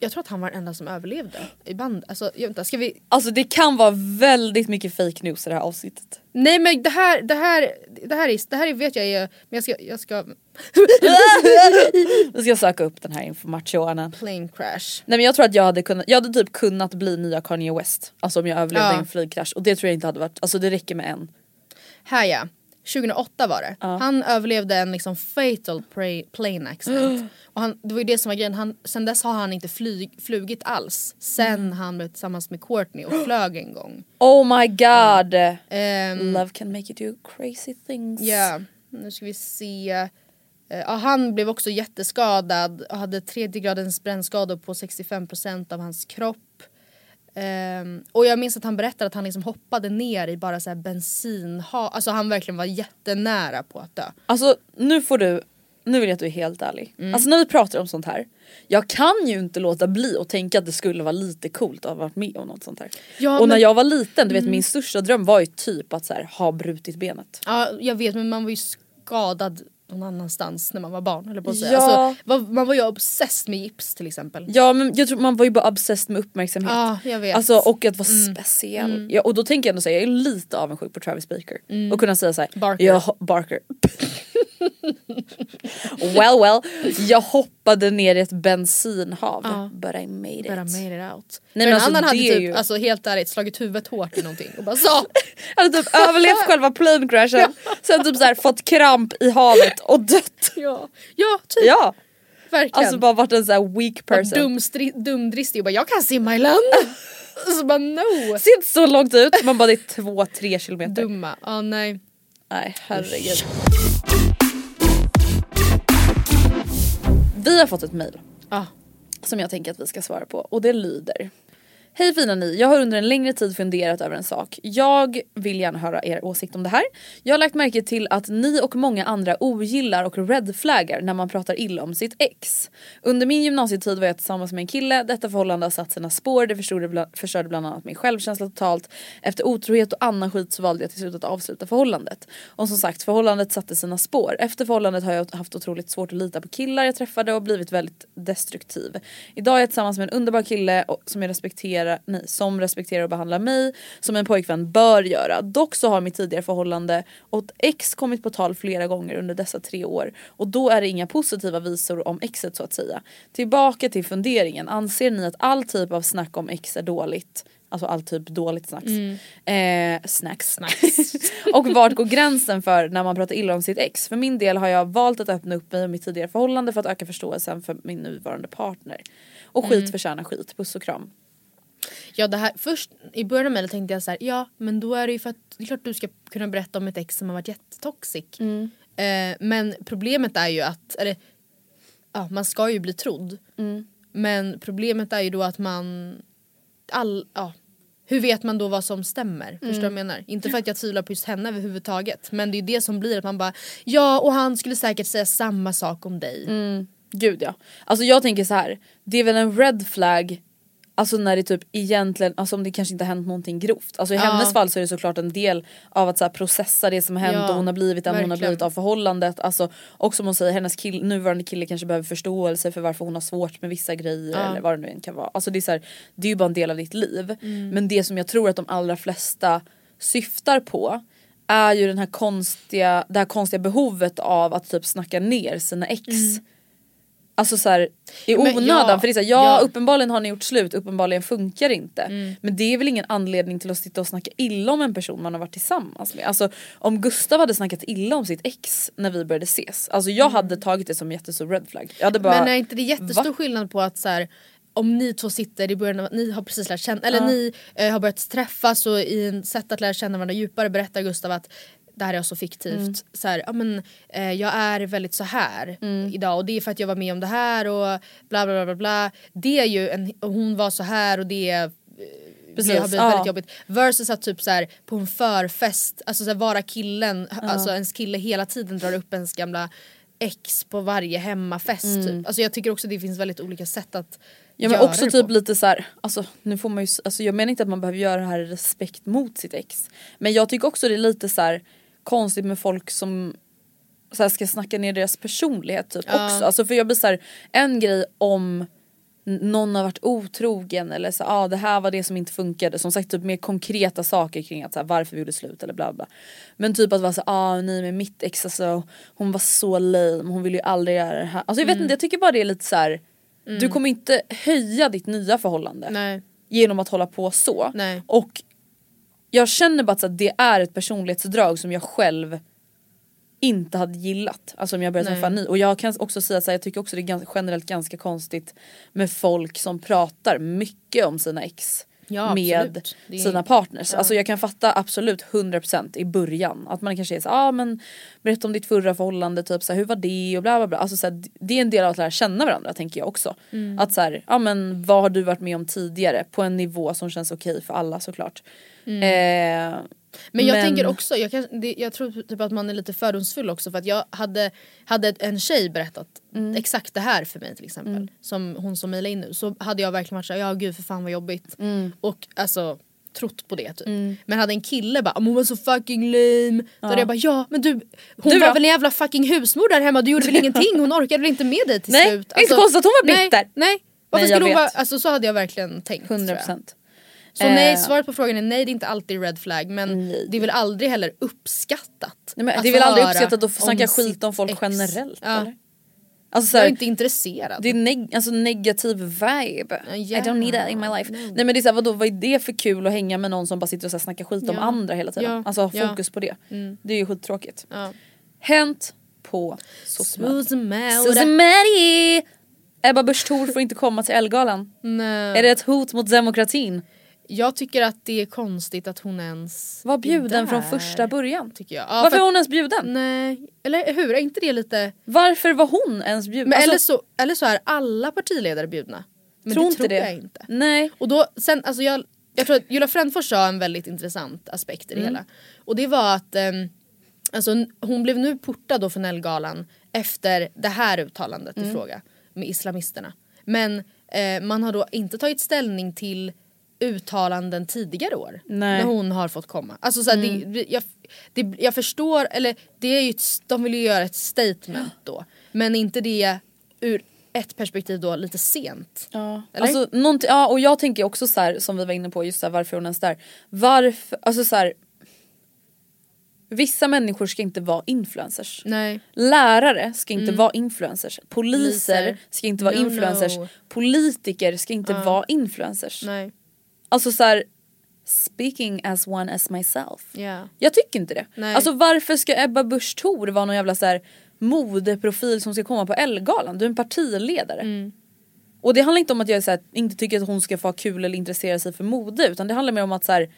jag tror att han var den enda som överlevde i band. Alltså, jag, vänta, ska vi... Alltså det kan vara väldigt mycket fake news i det här avsnittet. Nej men det här, det här, det här, är, det här är, vet jag är, men jag ska, jag ska... Vi ska söka upp den här informationen. Plane crash. Nej men jag tror att jag hade kunnat, jag hade typ kunnat bli nya Kanye West. Alltså om jag överlevde Ja. en flygkrasch och det tror jag inte hade varit, alltså det räcker med en. Här ja, 2008 var det. Han överlevde en liksom fatal plane accident. Och han, det var ju det som var grejen, han, sen dess har han inte flyg, flugit alls. Sen han blev tillsammans med Courtney och flög en gång. Oh my god! Ehm, Love can make you do crazy things. Ja, nu ska vi se. Eh, ja, han blev också jätteskadad och hade tredje gradens brännskador på 65% av hans kropp. Ehm, och jag minns att han berättade att han liksom hoppade ner i bara så bensinhav. Alltså han verkligen var jättenära på att dö. Alltså nu får du, nu vill jag att du är helt ärlig. Mm. Alltså när vi pratar om sånt här, jag kan ju inte låta bli att tänka att det skulle vara lite coolt att ha varit med om något sånt här. Ja, och när men- jag var liten, du vet min största dröm var ju typ att så här, ha brutit benet. Ja jag vet men man var ju skadad någon annanstans när man var barn eller på att säga. Ja. Alltså, var- man var ju obsessed med gips till exempel. Ja men jag tror man var ju bara obsessed med uppmärksamhet. Ja, jag vet. Alltså och att vara speciell. Ja, och då tänker jag ändå säga, jag är lite avundsjuk på Travis Baker. Och kunna säga såhär, Barker. Jag, Barker. well well, jag hoppade ner i ett bensinhav Ja. but I made it. But I made it out. Nej, men en alltså, annan hade typ, ju- alltså helt ärligt slagit huvudet hårt i någonting och bara så. Jag hade typ överlevt själva plane crashen, sen typ så här, fått kramp i havet och dött. Ja, ja typ. Ja, Verkligen. alltså bara varit en så här weak person. dumdristig och bara jag kan simma i land. så bara no. Ser inte så långt ut, man bara det är två, tre kilometer. Dumma, ja nej. Nej herregud. Vi har fått ett mail Ja. som jag tänker att vi ska svara på och det lyder. Hej fina ni, jag har under en längre tid funderat över en sak. Jag vill gärna höra er åsikt om det här. Jag har lagt märke till att ni och många andra ogillar och redflaggar när man pratar illa om sitt ex. Under min gymnasietid var jag tillsammans med en kille, detta förhållande har satt sina spår, det förstörde bland, förstörde bland annat min självkänsla totalt. Efter otrohet och annan skit så valde jag till slut att avsluta förhållandet. Och som sagt, förhållandet satte sina spår. Efter förhållandet har jag haft otroligt svårt att lita på killar jag träffade och blivit väldigt destruktiv. Idag är jag tillsammans med en underbar kille som jag respekterar, nej, som respekterar och behandlar mig som en pojkvän bör göra. Dock så har mitt tidigare förhållande och ett ex kommit på tal flera gånger under dessa tre år och då är det inga positiva visor om exet så att säga. Tillbaka till funderingen, anser ni att all typ av snack om ex är dåligt? Alltså all typ dåligt snacks. Eh, snacks. och vart går gränsen för när man pratar illa om sitt ex? För min del har jag valt att öppna upp mig om mitt tidigare förhållande för att öka förståelsen för min nuvarande partner. Och skit förtjänar skit, puss och kram. Ja det här, först i början av mejlet tänkte jag så här, ja men då är det ju för att det är klart du ska kunna berätta om ett ex som har varit jättetoxic. Eh, men problemet är ju att, eller ja man ska ju bli trodd. Men problemet är ju då att man, all, ja hur vet man då vad som stämmer? Förstår du vad jag menar? Inte för att jag tvivlar på just henne överhuvudtaget men det är det som blir att man bara ja och han skulle säkert säga samma sak om dig. Gud ja. Alltså jag tänker så här. det är väl en red flag Alltså när det typ egentligen, alltså om det kanske inte har hänt någonting grovt. Alltså i Ja. hennes fall så är det såklart en del av att så processa det som har hänt Ja, och hon har blivit den hon har blivit av förhållandet. Alltså, och som hon säger, hennes kill, nuvarande kille kanske behöver förståelse för varför hon har svårt med vissa grejer eller vad det nu än kan vara. Alltså det är, så här, det är ju bara en del av ditt liv. Mm. Men det som jag tror att de allra flesta syftar på är ju den här konstiga, det här konstiga behovet av att typ snacka ner sina ex. Alltså såhär i Men onödan ja, för det är så här, ja, ja. uppenbarligen har ni gjort slut, uppenbarligen funkar det inte. Mm. Men det är väl ingen anledning till att sitta och snacka illa om en person man har varit tillsammans med. Alltså om Gustav hade snackat illa om sitt ex när vi började ses, alltså jag hade tagit det som jättestor red flag. Jag hade bara, Mm. Men är inte det jättestor va? skillnad på att så här, om ni två sitter i början av ni har precis lärt känna, eller ni eh, har börjat träffas och i en sätt att lära känna varandra djupare berättar Gustav att det här är så fiktivt, så här, ja, men, eh, jag är väldigt så här idag och det är för att jag var med om det här och bla bla bla bla. bla. Det är ju en, hon var så här och det eh, Precis, det har blivit ja. väldigt jobbigt. Versus att typ så här, på en förfest, alltså så här, vara killen, alltså ens kille hela tiden drar upp ens gamla ex på varje hemmafest. Typ. Alltså jag tycker också det finns väldigt olika sätt att Ja men också typ på. lite så här, alltså nu får man ju, alltså jag menar inte att man behöver göra det här i respekt mot sitt ex. Men jag tycker också det är lite så här konstigt med folk som så här, ska snacka ner deras personlighet typ också. Alltså för jag blir så här, en grej om någon har varit otrogen eller så ah, det här var det som inte funkade. Som sagt typ mer konkreta saker kring att så här, varför vi gjorde slut eller bla bla. Men typ att vara så ah nej men mitt ex alltså hon var så lame, hon ville ju aldrig göra det här. Alltså jag vet inte jag tycker bara det är lite så här. Du kommer inte höja ditt nya förhållande Nej. genom att hålla på så. Nej. Och jag känner bara att det är ett personlighetsdrag som jag själv inte hade gillat. Alltså om jag började träffa ny. Och jag kan också säga att jag tycker också det är ganska, generellt ganska konstigt med folk som pratar mycket om sina ex. Ja, med är- sina partners. Alltså jag kan fatta absolut 100% i början att man kanske är så ja ah, men berätta om ditt förra förhållande, typ så här, hur var det och bla bla bla. Alltså så här, det är en del av att lära känna varandra tänker jag också. Mm. Att så ja men vad har du varit med om tidigare på en nivå som känns okej för alla såklart. Eh, Mm. Men jag tänker också, jag, kan, det, jag tror typ att man är lite fördomsfull också för att jag hade, hade en tjej berättat Mm. exakt det här för mig till exempel. Som hon som mejlade in nu. Så hade jag verkligen varit såhär, ja gud för fan vad jobbigt. Mm. Och alltså trott på det typ. Men hade en kille bara "Men hon var så fucking lame. Då hade jag bara ja men du hon Du var då? väl en jävla fucking husmor där hemma, du gjorde väl ingenting, hon orkade väl inte med dig till Nej, slut. Alltså, inte konstigt att hon var nej, bitter. Nej, varför Nej, skulle hon vara, alltså så hade jag verkligen tänkt. tror jag. 100%. Så nej, Eh. svaret på frågan är nej det är inte alltid red flag men Nej. det är väl aldrig heller uppskattat. Nej, det är väl aldrig uppskattat att snacka skit om folk ex. generellt Ja. eller? Alltså så Jag är inte intresserad. det är neg- alltså negativ vibe. I yeah. don't need that in my life. No. Nej men det är såhär vadå vad är det för kul att hänga med någon som bara sitter och så här snackar skit om Ja. andra hela tiden. Ja. Alltså ha Ja. Mm. fokus på det. Det är ju skittråkigt. Ja. Hänt på SOSMED. Susemari! Ebba Busch Thor får inte komma till Ellegalan. Nej. Är det ett hot mot demokratin? Jag tycker att det är konstigt att hon ens Var bjuden från första början. Tycker jag. Ja, Varför för att- hon ens bjuden? Nej, eller hur? Är inte det lite... Varför var hon ens bjuden? Men Alltså, eller, så, eller så är alla partiledare bjudna. Men tror det inte tror det. jag inte. Nej. Och då, sen, alltså jag, jag tror att Julia Frändfors sa en väldigt intressant aspekt i det hela. Och det var att ehm, alltså, hon blev nu portad då från Ellegalan efter det här uttalandet i fråga med islamisterna. Men eh, man har då inte tagit ställning till uttalanden tidigare år Nej. när hon har fått komma. Alltså så här, det, jag, det, jag förstår, eller det är ju ett, de vill ju göra ett statement då. Men inte det ur ett perspektiv då lite sent. Ja. Eller? Alltså, ja och jag tänker också så här, som vi var inne på just så här, varför hon ens där. Varför, alltså så här, Vissa människor ska inte vara influencers. Nej. Lärare ska inte vara influencers. Poliser Poliser. ska inte vara No, influencers. no. Politiker ska inte vara influencers. Nej. Alltså så här, speaking as one as myself. Ja. Jag tycker inte det. Nej. Alltså varför ska Ebba Busch Thor vara någon jävla så här modeprofil som ska komma på Ellegalan? Du är en partiledare. Mm. Och det handlar inte om att jag så här, inte tycker att hon ska få ha kul eller intressera sig för mode utan det handlar mer om att så här,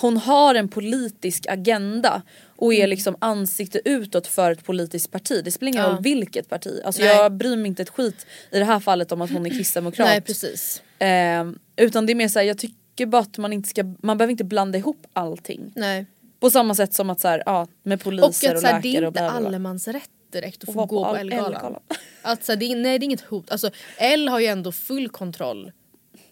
hon har en politisk agenda och Mm. är liksom ansikte utåt för ett politiskt parti. Det spelar ingen Ja. roll vilket parti. Alltså Nej. jag bryr mig inte ett skit i det här fallet om att hon är kristdemokrat. Nej precis. Eh, utan det är mer såhär, jag tycker bara att man inte ska, man behöver inte blanda ihop allting. Nej. På samma sätt som att såhär, ja med Och poliser att och, så här, det läkare är och inte allemansrätt direkt att Och få gå på Ellegalan. Ellegalan. Att så här, det, är, nej det är inget hot. Alltså L har ju ändå full kontroll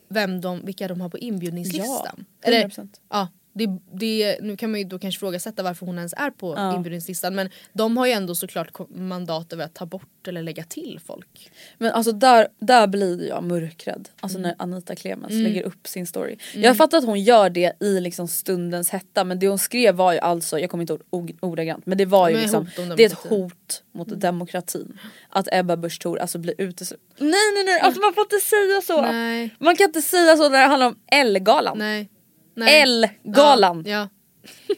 vem de, vilka de har på inbjudningslistan. Ja, 100%. ja, det, det, nu kan man ju då kanske ifrågasätta varför hon ens är på Ja. inbjudningslistan men de har ju ändå såklart mandat över att ta bort eller lägga till folk. Men alltså där, där blir jag mörkrädd. Alltså Mm. när Anita Clemens lägger upp sin story. Jag fattar att hon gör det i liksom stundens hetta men det hon skrev var ju alltså, jag kommer inte ihåg ord- ordagrant men det var ju Men liksom, det är ett hot mot demokratin. Att Ebba Busch Thor alltså blir utesluten. Nej nej nej, alltså man får inte säga så! Nej. Man kan inte säga så när det handlar om Ellegalan. Nej. Nej. Ellegalan! Ja, ja.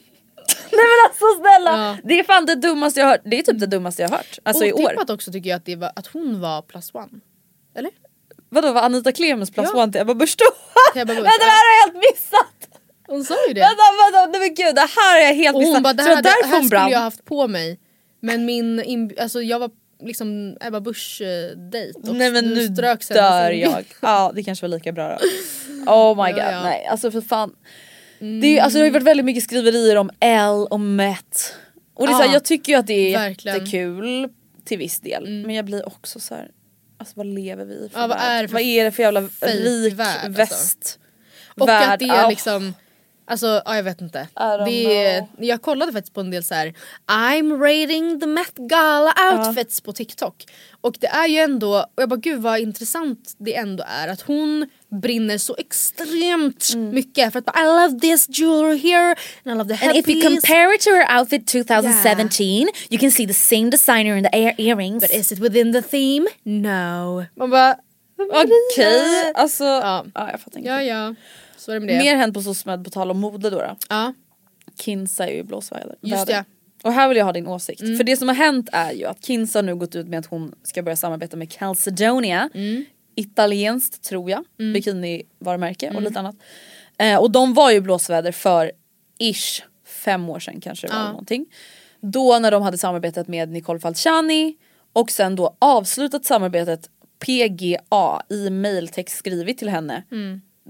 Nej men alltså snälla! Ja. Det är fan det dummaste jag har hört. Det är typ det dummaste jag har hört. Alltså i år. Otippat också tycker jag att, det var, att hon var plus one. Eller? Vadå var Anita Clemens plus Ja. one till Ebba Busch Vänta det här har jag helt missat! Hon sa ju det. Vänta vänta nej men gud det här är jag helt Och hon missat. bara det Så här, det därför här skulle brann. jag haft på mig. Men min, inb- alltså jag var liksom Ebba Busch eh, dejt och Nej men nu sen dör jag. Ja det kanske var lika bra då. Oh my god ja. nej alltså för fan. Det, är, alltså, det har ju varit väldigt mycket skriverier om L och Met. Och det är så här, Ja, jag tycker ju att det är verkligen. jättekul till viss del. Men jag blir också så här. Alltså vad lever vi i för Ja, vad är för vad är det för jävla rik värld, alltså? väst? Och värld? att det är Ja. liksom Alltså ja, jag vet inte. Det jag kollade faktiskt på en del så här. I'm rating the Met Gala outfits på TikTok. Och det är ju ändå, och jag bara gud vad intressant det ändå är att hon brinner så extremt Mm. mycket för att bara, I love this jewelry here and I love the And if you headpiece. compare it to her outfit 2017, you can see the same designer in the ear- earrings. But is it within the theme? No. Man bara Okej, alltså Ja. ja. jag fattar ja ingenting. ja. Så är det med det. Mer hänt på SOSMED på tal om mode då. då. Ja. Kinsa är ju blåsväder. Just det. Och här vill jag ha din åsikt. För det som har hänt är ju att Kinsa har nu gått ut med att hon ska börja samarbeta med Calcedonia. Italienskt tror jag, bikinivarumärke och lite annat. Eh, och de var ju blåsväder för ish fem år sedan kanske det var någonting. Då när de hade samarbetat med Nicole Falciani och sen då avslutat samarbetet PGA i mailtext skrivit till henne.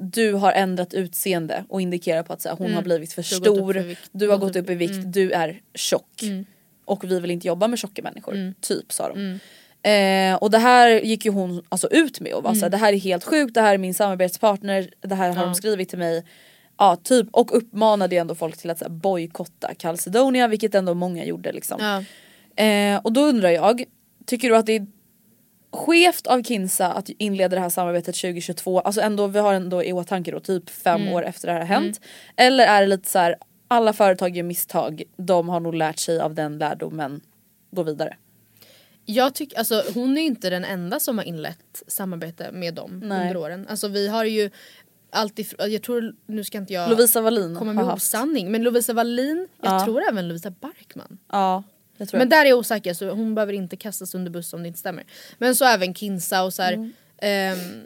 Du har ändrat utseende och indikerar på att så här, hon har blivit för Du stor, för du har gått upp i vikt, du är tjock. Och vi vill inte jobba med tjocka människor, typ sa de. Eh, och det här gick ju hon alltså ut med och var såhär det här är helt sjukt, det här är min samarbetspartner, det här har de skrivit till mig. Ja typ och uppmanade ju ändå folk till att bojkotta Calcedonia vilket ändå många gjorde liksom. Ja. Eh, och då undrar jag, tycker du att det är skevt av Kinsa att inleda det här samarbetet 2022, alltså ändå, vi har ändå i åtanke då typ fem Mm. år efter det här har hänt. Eller är det lite så här, alla företag gör misstag, de har nog lärt sig av den lärdomen, gå vidare. Jag tycker, alltså hon är inte den enda som har inlett samarbete med dem Nej. under åren. Alltså vi har ju alltifrån, jag tror, nu ska inte jag Lovisa Wallin komma med osanning, men Lovisa Wallin, jag Ja. tror även Lovisa Barkman. Ja, Men där är jag osäker så hon behöver inte kastas under buss om det inte stämmer. Men så även Kinsa och så här, Mm. ehm,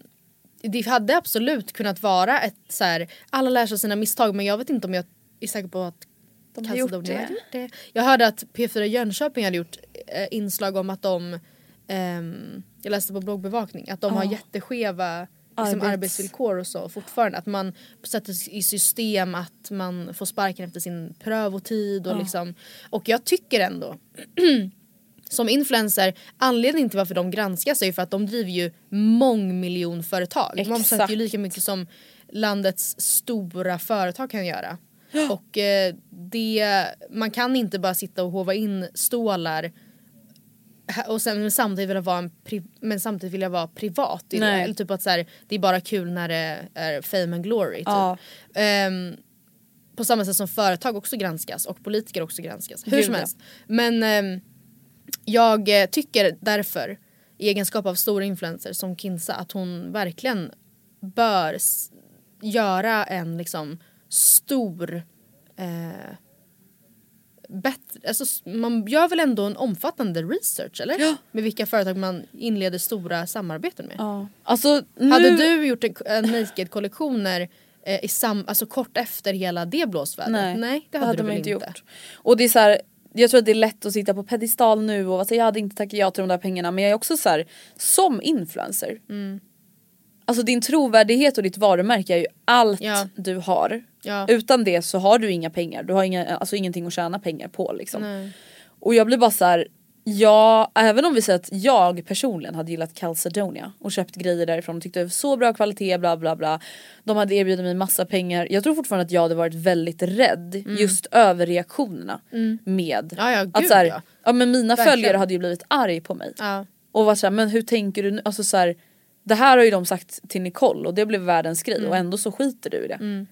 det hade absolut kunnat vara ett så här, alla lär sig sina misstag men jag vet inte om jag är säker på att De har gjort det. gjort det. Jag hörde att P4 Jönköping hade gjort eh, inslag om att de, ehm, jag läste på bloggbevakning, att de har jätteskeva liksom, Arbets- arbetsvillkor och så fortfarande. Att man sätter i system att man får sparken efter sin prövotid och liksom. Och jag tycker ändå som influencer, anledningen till varför de granskas är ju för att de driver ju mångmiljonföretag. De omsätter ju lika mycket som landets stora företag kan göra. Och eh, det, man kan inte bara sitta och hova in stålar och sen samtidigt vilja vara en pri- men samtidigt vilja vara privat i det. Nej. Eller typ att så här, det är bara kul när det är fame and glory. Typ. Ja. Ehm, på samma sätt som företag också granskas och politiker också granskas. Hur Gud, som ja. helst. Men ehm, jag eh, tycker därför i egenskap av stora influencer som Kinsa att hon verkligen bör göra en liksom stor eh, bättre, alltså, man gör väl ändå en omfattande research eller? Ja. Med vilka företag man inleder stora samarbeten med. Ja. Alltså, nu... Hade du gjort en, en naked-kollektioner eh, i sam, alltså kort efter hela det blåsvädret? Nej, Nej det hade, du väl inte gjort. Och det är så här, jag tror att det är lätt att sitta på pedestal nu och alltså, jag hade inte tackat ja till de där pengarna men jag är också så här, som influencer. Mm. Alltså din trovärdighet och ditt varumärke är ju allt Ja. du har. Ja. Utan det så har du inga pengar, du har inga, alltså ingenting att tjäna pengar på liksom. Nej. Och jag blir bara så här. Ja, även om vi säger att jag personligen hade gillat Calcedonia och köpt grejer därifrån och tyckte det var så bra kvalitet bla bla bla. De hade erbjudit mig massa pengar. Jag tror fortfarande att jag hade varit väldigt rädd just över reaktionerna med Ja, ja, att gud, så här, ja. ja. men mina Verkligen. följare hade ju blivit arg på mig. Ja. Och var såhär, men hur tänker du nu? Alltså så här, det här har ju de sagt till Nicole och det blev världens grej Mm. och ändå så skiter du i det.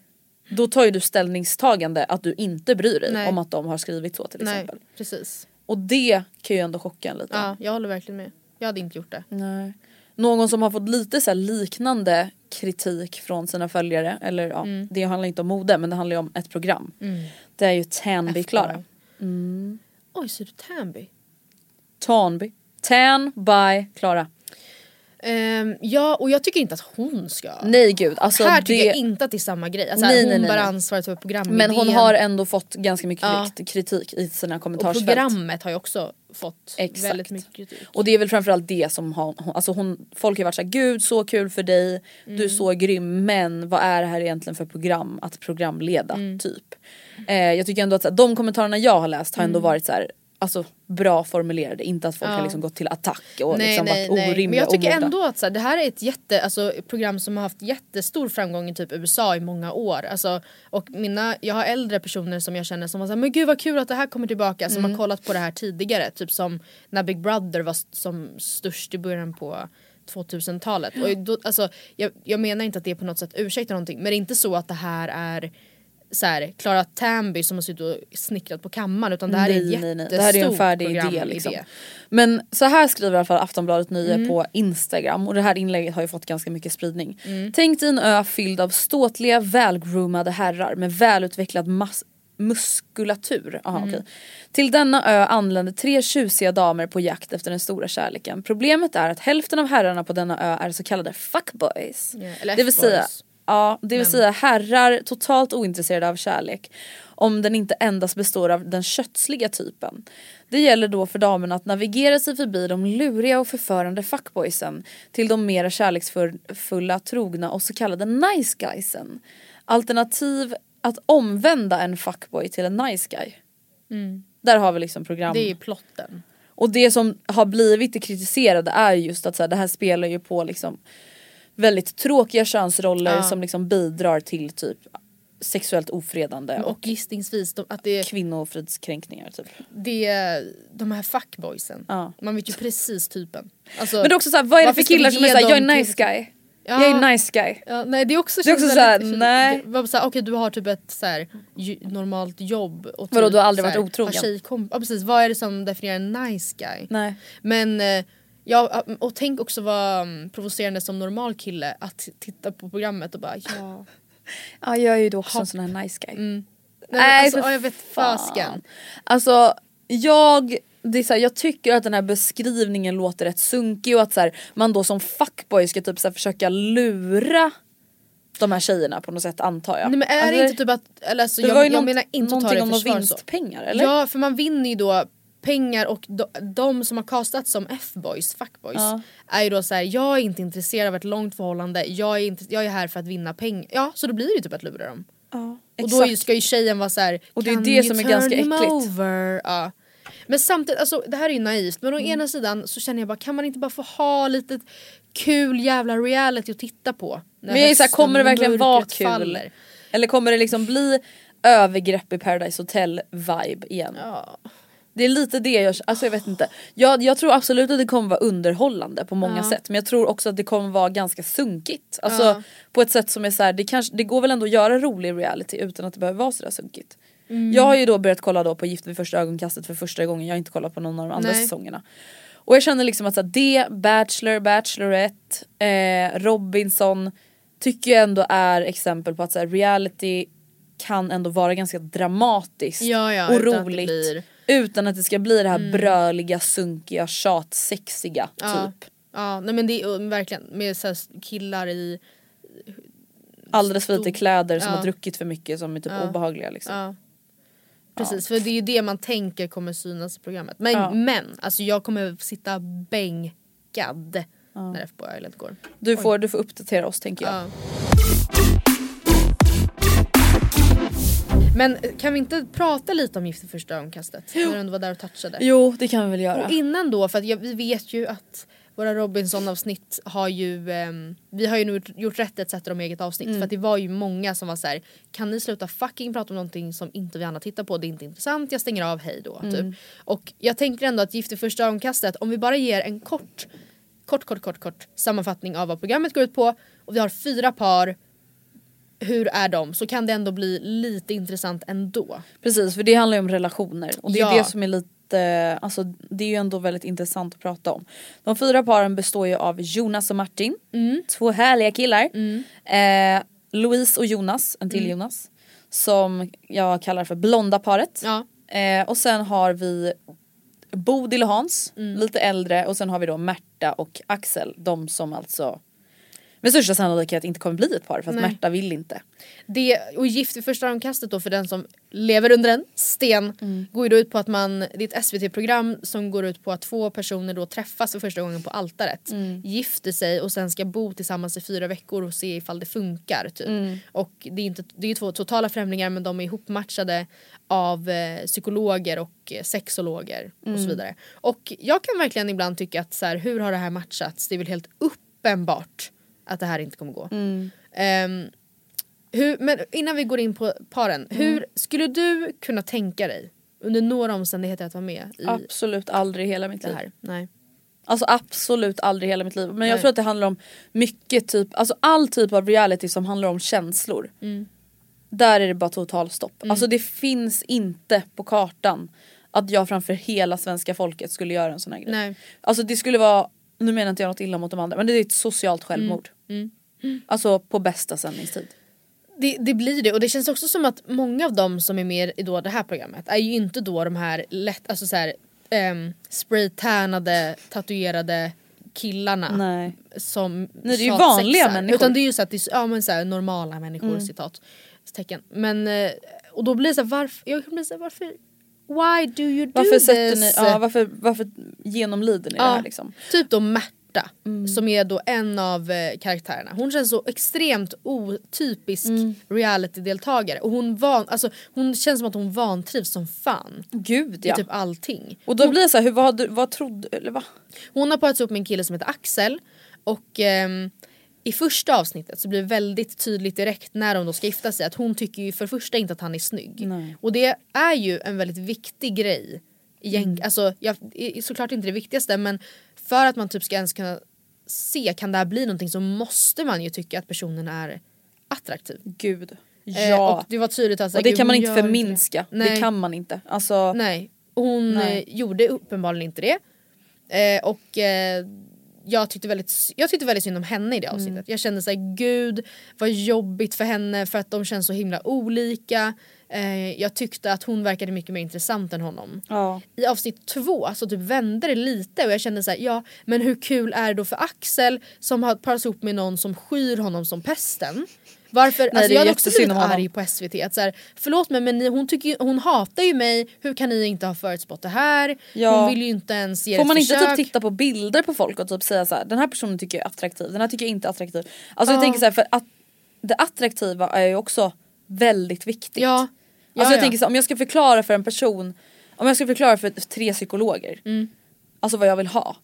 Då tar ju du ställningstagande att du inte bryr dig Nej. om att de har skrivit så till Nej exempel. precis. Och det kan ju ändå chocka en lite. Ja, jag håller verkligen med. Jag hade inte gjort det. Nej. Någon som har fått lite så liknande kritik från sina följare, eller ja, Mm. det handlar inte om mode men det handlar ju om ett program. Det är ju Tanby Klara. Oj, så det Tanby? Tanby. Tan by Klara. Ehm, ja och jag tycker inte att hon ska. Nej gud alltså här tycker det, jag inte att det är samma grej. Alltså, Nej, hon nej, nej, bär ansvaret för programmet. Men hon har ändå fått ganska mycket Ja. kritik- i sina Och kommentarsfält. programmet har ju också fått Exakt. väldigt mycket kritik. Och det är väl framförallt det som har, alltså hon, folk har varit såhär gud så kul för dig, du Mm. är så grym men vad är det här egentligen för program att programleda Mm. typ. Eh, jag tycker ändå att så här, de kommentarerna jag har läst har ändå varit så här, alltså bra formulerade, inte att folk. Ja. har liksom gått till attack och nej, liksom nej, varit nej. orimliga Men jag tycker ändå att så här, det här är ett jätte, alltså, program som har haft jättestor framgång i typ USA i många år. Alltså, och mina, jag har äldre personer som jag känner som var såhär, men gud vad kul att det här kommer tillbaka. Som Mm. har kollat på det här tidigare. Typ som när Big Brother var som störst i början på 2000-talet. Och då, alltså, jag, jag menar inte att det på något sätt ursäktar någonting men det är inte så att det här är så här, Clara Tamby som har suttit och snickrat på kammaren utan det här är Nej, ett nej, nej. jättestort Det här är en färdig idé liksom. Men så här skriver i alla fall Aftonbladet Nyhe Mm. på Instagram och det här inlägget har ju fått ganska mycket spridning. Mm. Tänk dig en ö fylld av ståtliga välgroomade herrar med välutvecklad mass muskulatur. Aha, Mm. okej. Till denna ö anländer tre tjusiga damer på jakt efter den stora kärleken. Problemet är att hälften av herrarna på denna ö är så kallade fuckboys. Eller det vill säga. Ja, det vill Men- säga herrar totalt ointresserade av kärlek. Om den inte endast består av den kötsliga typen. Det gäller då för damerna att navigera sig förbi de luriga och förförande fuckboysen till de mera kärleksfulla, trogna och så kallade nice guysen. Alternativ att omvända en fuckboy till en nice guy. Där har vi liksom program. Mm. Det är plotten. Och det som har blivit det kritiserade är just att så här, det här spelar ju på liksom väldigt tråkiga könsroller Ja. som liksom bidrar till typ sexuellt ofredande och, Och gissningsvis de, att det, kvinnofridskränkningar typ. det är de här fuckboysen. Ja. Man vet ju precis typen. Alltså, Men det är också såhär, vad är det för killar som är såhär, jag är nice guy. Ja. Jag är nice guy. Ja, nej det är också, Det är också känns så här, väldigt- nej. Okej du har typ ett så här, ju, normalt jobb. Och typ, Vadå, du har aldrig så här, varit otrogen? ja precis, vad är det som definierar en nice guy? Nej. Men eh, ja, och tänk också vara mm, provocerande som normal kille att titta på programmet och bara ja. Ja jag är ju då också en sån här nice guy. Nej, men alltså, för ja, jag vet fasken. Alltså jag, det är så här, jag tycker att den här beskrivningen låter rätt sunkig och att så här, man då som fuckboy ska typ så här, försöka lura de här tjejerna på något sätt antar jag. Nej men är det Alltså, inte typ att, eller alltså, det jag, var ju jag menar inte att ta det i någonting om försvar några vinstpengar eller? Ja för man vinner ju då pengar och de, de som har castats som F-boys, fuckboys Ja. är ju då såhär jag är inte intresserad av ett långt förhållande, jag är, inte, jag är här för att vinna pengar. Ja så då blir det ju typ att lura dem. Ja, Och då ju- ska ju tjejen vara såhär Och det är "Can det som är ganska äckligt." Ja. Men samtidigt, alltså, det här är ju naivt men å Mm. ena sidan så känner jag bara kan man inte bara få ha lite kul jävla reality att titta på? när Men jag är såhär, hösten kommer det verkligen vara kul? faller? Eller kommer det liksom bli övergrepp i Paradise Hotel vibe igen? Ja. Det är lite det jag, alltså jag vet inte. Jag, jag tror absolut att det kommer vara underhållande på många Ja. sätt men jag tror också att det kommer vara ganska sunkigt. Alltså Ja. på ett sätt som är så här, det, kanske, det går väl ändå att göra rolig reality utan att det behöver vara sådär sunkigt. Mm. Jag har ju då börjat kolla då på Gift vid första ögonkastet för första gången, jag har inte kollat på någon av de andra Nej. säsongerna. Och jag känner liksom att så här, det, Bachelor, Bachelorette, eh, Robinson tycker jag ändå är exempel på att så här, reality kan ändå vara ganska dramatiskt Ja, ja, och roligt. Mm. Utan att det ska bli det här bröliga, sunkiga, tjatsexiga Ja. typ. Ja, nej men det är uh, verkligen med så killar i... Alldeles för lite kläder som ja. har druckit för mycket som är typ Ja. obehagliga liksom. Ja. Precis, för det är ju det man tänker kommer synas i programmet. Men, men alltså jag kommer sitta bänkad när FBO Island går. Du, får, du får uppdatera oss tänker jag. Men eh, kan vi inte prata lite om Gift i första ögonkastet? När du ändå var där och touchade. Jo det kan vi väl göra. Och innan då, för att jag, vi vet ju att våra Robinson-avsnitt har ju, ehm, vi har ju nu gjort rätt att sätta dem i eget avsnitt. Mm. För det var ju många som var så här: kan ni sluta fucking prata om någonting som inte vi andra tittar på, det är inte intressant, jag stänger av, hej då. Mm. Typ. Och jag tänker ändå att Gift i första ögonkastet, om vi bara ger en kort, kort, kort, kort, kort sammanfattning av vad programmet går ut på och vi har fyra par, hur är de? Så kan det ändå bli lite intressant ändå. Precis för det handlar ju om relationer och det är Ja. det som är lite, alltså det är ju ändå väldigt intressant att prata om. De fyra paren består ju av Jonas och Martin, Mm. två härliga killar. Eh, Louise och Jonas, en till Jonas. Som jag kallar för blonda paret. Ja. Eh, och sen har vi Bodil och Hans, lite äldre och sen har vi då Märta och Axel, de som alltså med största sannolikhet inte kommer bli ett par för att Nej. Märta vill inte. Det, och Gift vid första ögonkastet då för den som lever under en sten Mm. går ju då ut på att man, det är ett SVT-program som går ut på att två personer då träffas för första gången på altaret. Mm. Gifter sig och sen ska bo tillsammans i fyra veckor och se ifall det funkar. Typ. Mm. Och det är, inte, det är två totala främlingar men de är ihopmatchade av eh, psykologer och eh, sexologer och Mm. så vidare. Och jag kan verkligen ibland tycka att så här, hur har det här matchats? Det är väl helt uppenbart att det här inte kommer gå. Mm. Ehm, hur, men innan vi går in på paren, Mm. hur skulle du kunna tänka dig under några omständigheter att vara med i Absolut aldrig i hela mitt liv. här? Nej. Alltså absolut aldrig i hela mitt liv. Men jag Nej. tror att det handlar om mycket typ, alltså all typ av reality som handlar om känslor. Mm. Där är det bara totalstopp. Alltså det finns inte på kartan att jag framför hela svenska folket skulle göra en sån här grej. Nej. Alltså det skulle vara, nu menar inte jag något illa mot de andra men det är ett socialt självmord. Mm. Alltså på bästa sändningstid. Det, det blir det och det känns också som att många av dem som är med i då det här programmet är ju inte då de här lätt, alltså så här, um, spraytannade, tatuerade killarna. Nej. Som Nej, det är ju vanliga människor. Mm. Utan det är ju så att det är ja, men så här, normala människor citat. Tecken. Men eh, och då blir det så här, varför, jag kan bli så här, varför Why do you do Varför, this? sätter ni, ja, varför, varför genomlider ni det här liksom? Typ då Märta Mm. som är då en av eh, karaktärerna. Hon känns så extremt otypisk Mm. reality-deltagare och hon, van, alltså, hon känns som att hon vantrivs som fan Gud i ja. typ allting. Och då blir det så här, hur, vad, vad trodde eller va? Hon har parats upp med en kille som heter Axel och ehm, i första avsnittet så blir det väldigt tydligt direkt när de då ska gifta sig att hon tycker ju för första inte att han är snygg. Nej. Och det är ju en väldigt viktig grej. Gäng, Mm. alltså, jag, såklart inte det viktigaste men för att man typ ska ens kunna se kan det här bli någonting så måste man ju tycka att personen är attraktiv. Gud. Eh, Ja. och det var tydligt att så här, och det kan man inte förminska. det. Det kan man inte. Alltså, Nej, och hon Nej. eh, gjorde uppenbarligen inte det. Eh, och eh, jag tyckte, väldigt, jag tyckte väldigt synd om henne i det avsnittet. Mm. Jag kände såhär, gud vad jobbigt för henne för att de känns så himla olika. Eh, jag tyckte att hon verkade mycket mer intressant än honom. ja. I avsnitt två så typ vände det lite och jag kände så här, ja men hur kul är det då för Axel som har parats ihop med någon som skyr honom som pesten? Varför? Nej, alltså, jag hade också blivit arg på SVT. Att så här, förlåt mig men ni, hon, tycker, hon hatar ju mig, hur kan ni inte ha förutspått det här? Ja. Hon vill ju inte ens ge Får man inte försök. typ titta på bilder på folk och typ säga så här: den här personen tycker jag är attraktiv, den här tycker jag inte är attraktiv. Alltså jag Ja. tänker så här, för att det attraktiva är ju också väldigt viktigt. Ja. Ja, alltså jag ja. tänker så om jag ska förklara för en person, om jag ska förklara för tre psykologer, Mm. alltså vad jag vill ha.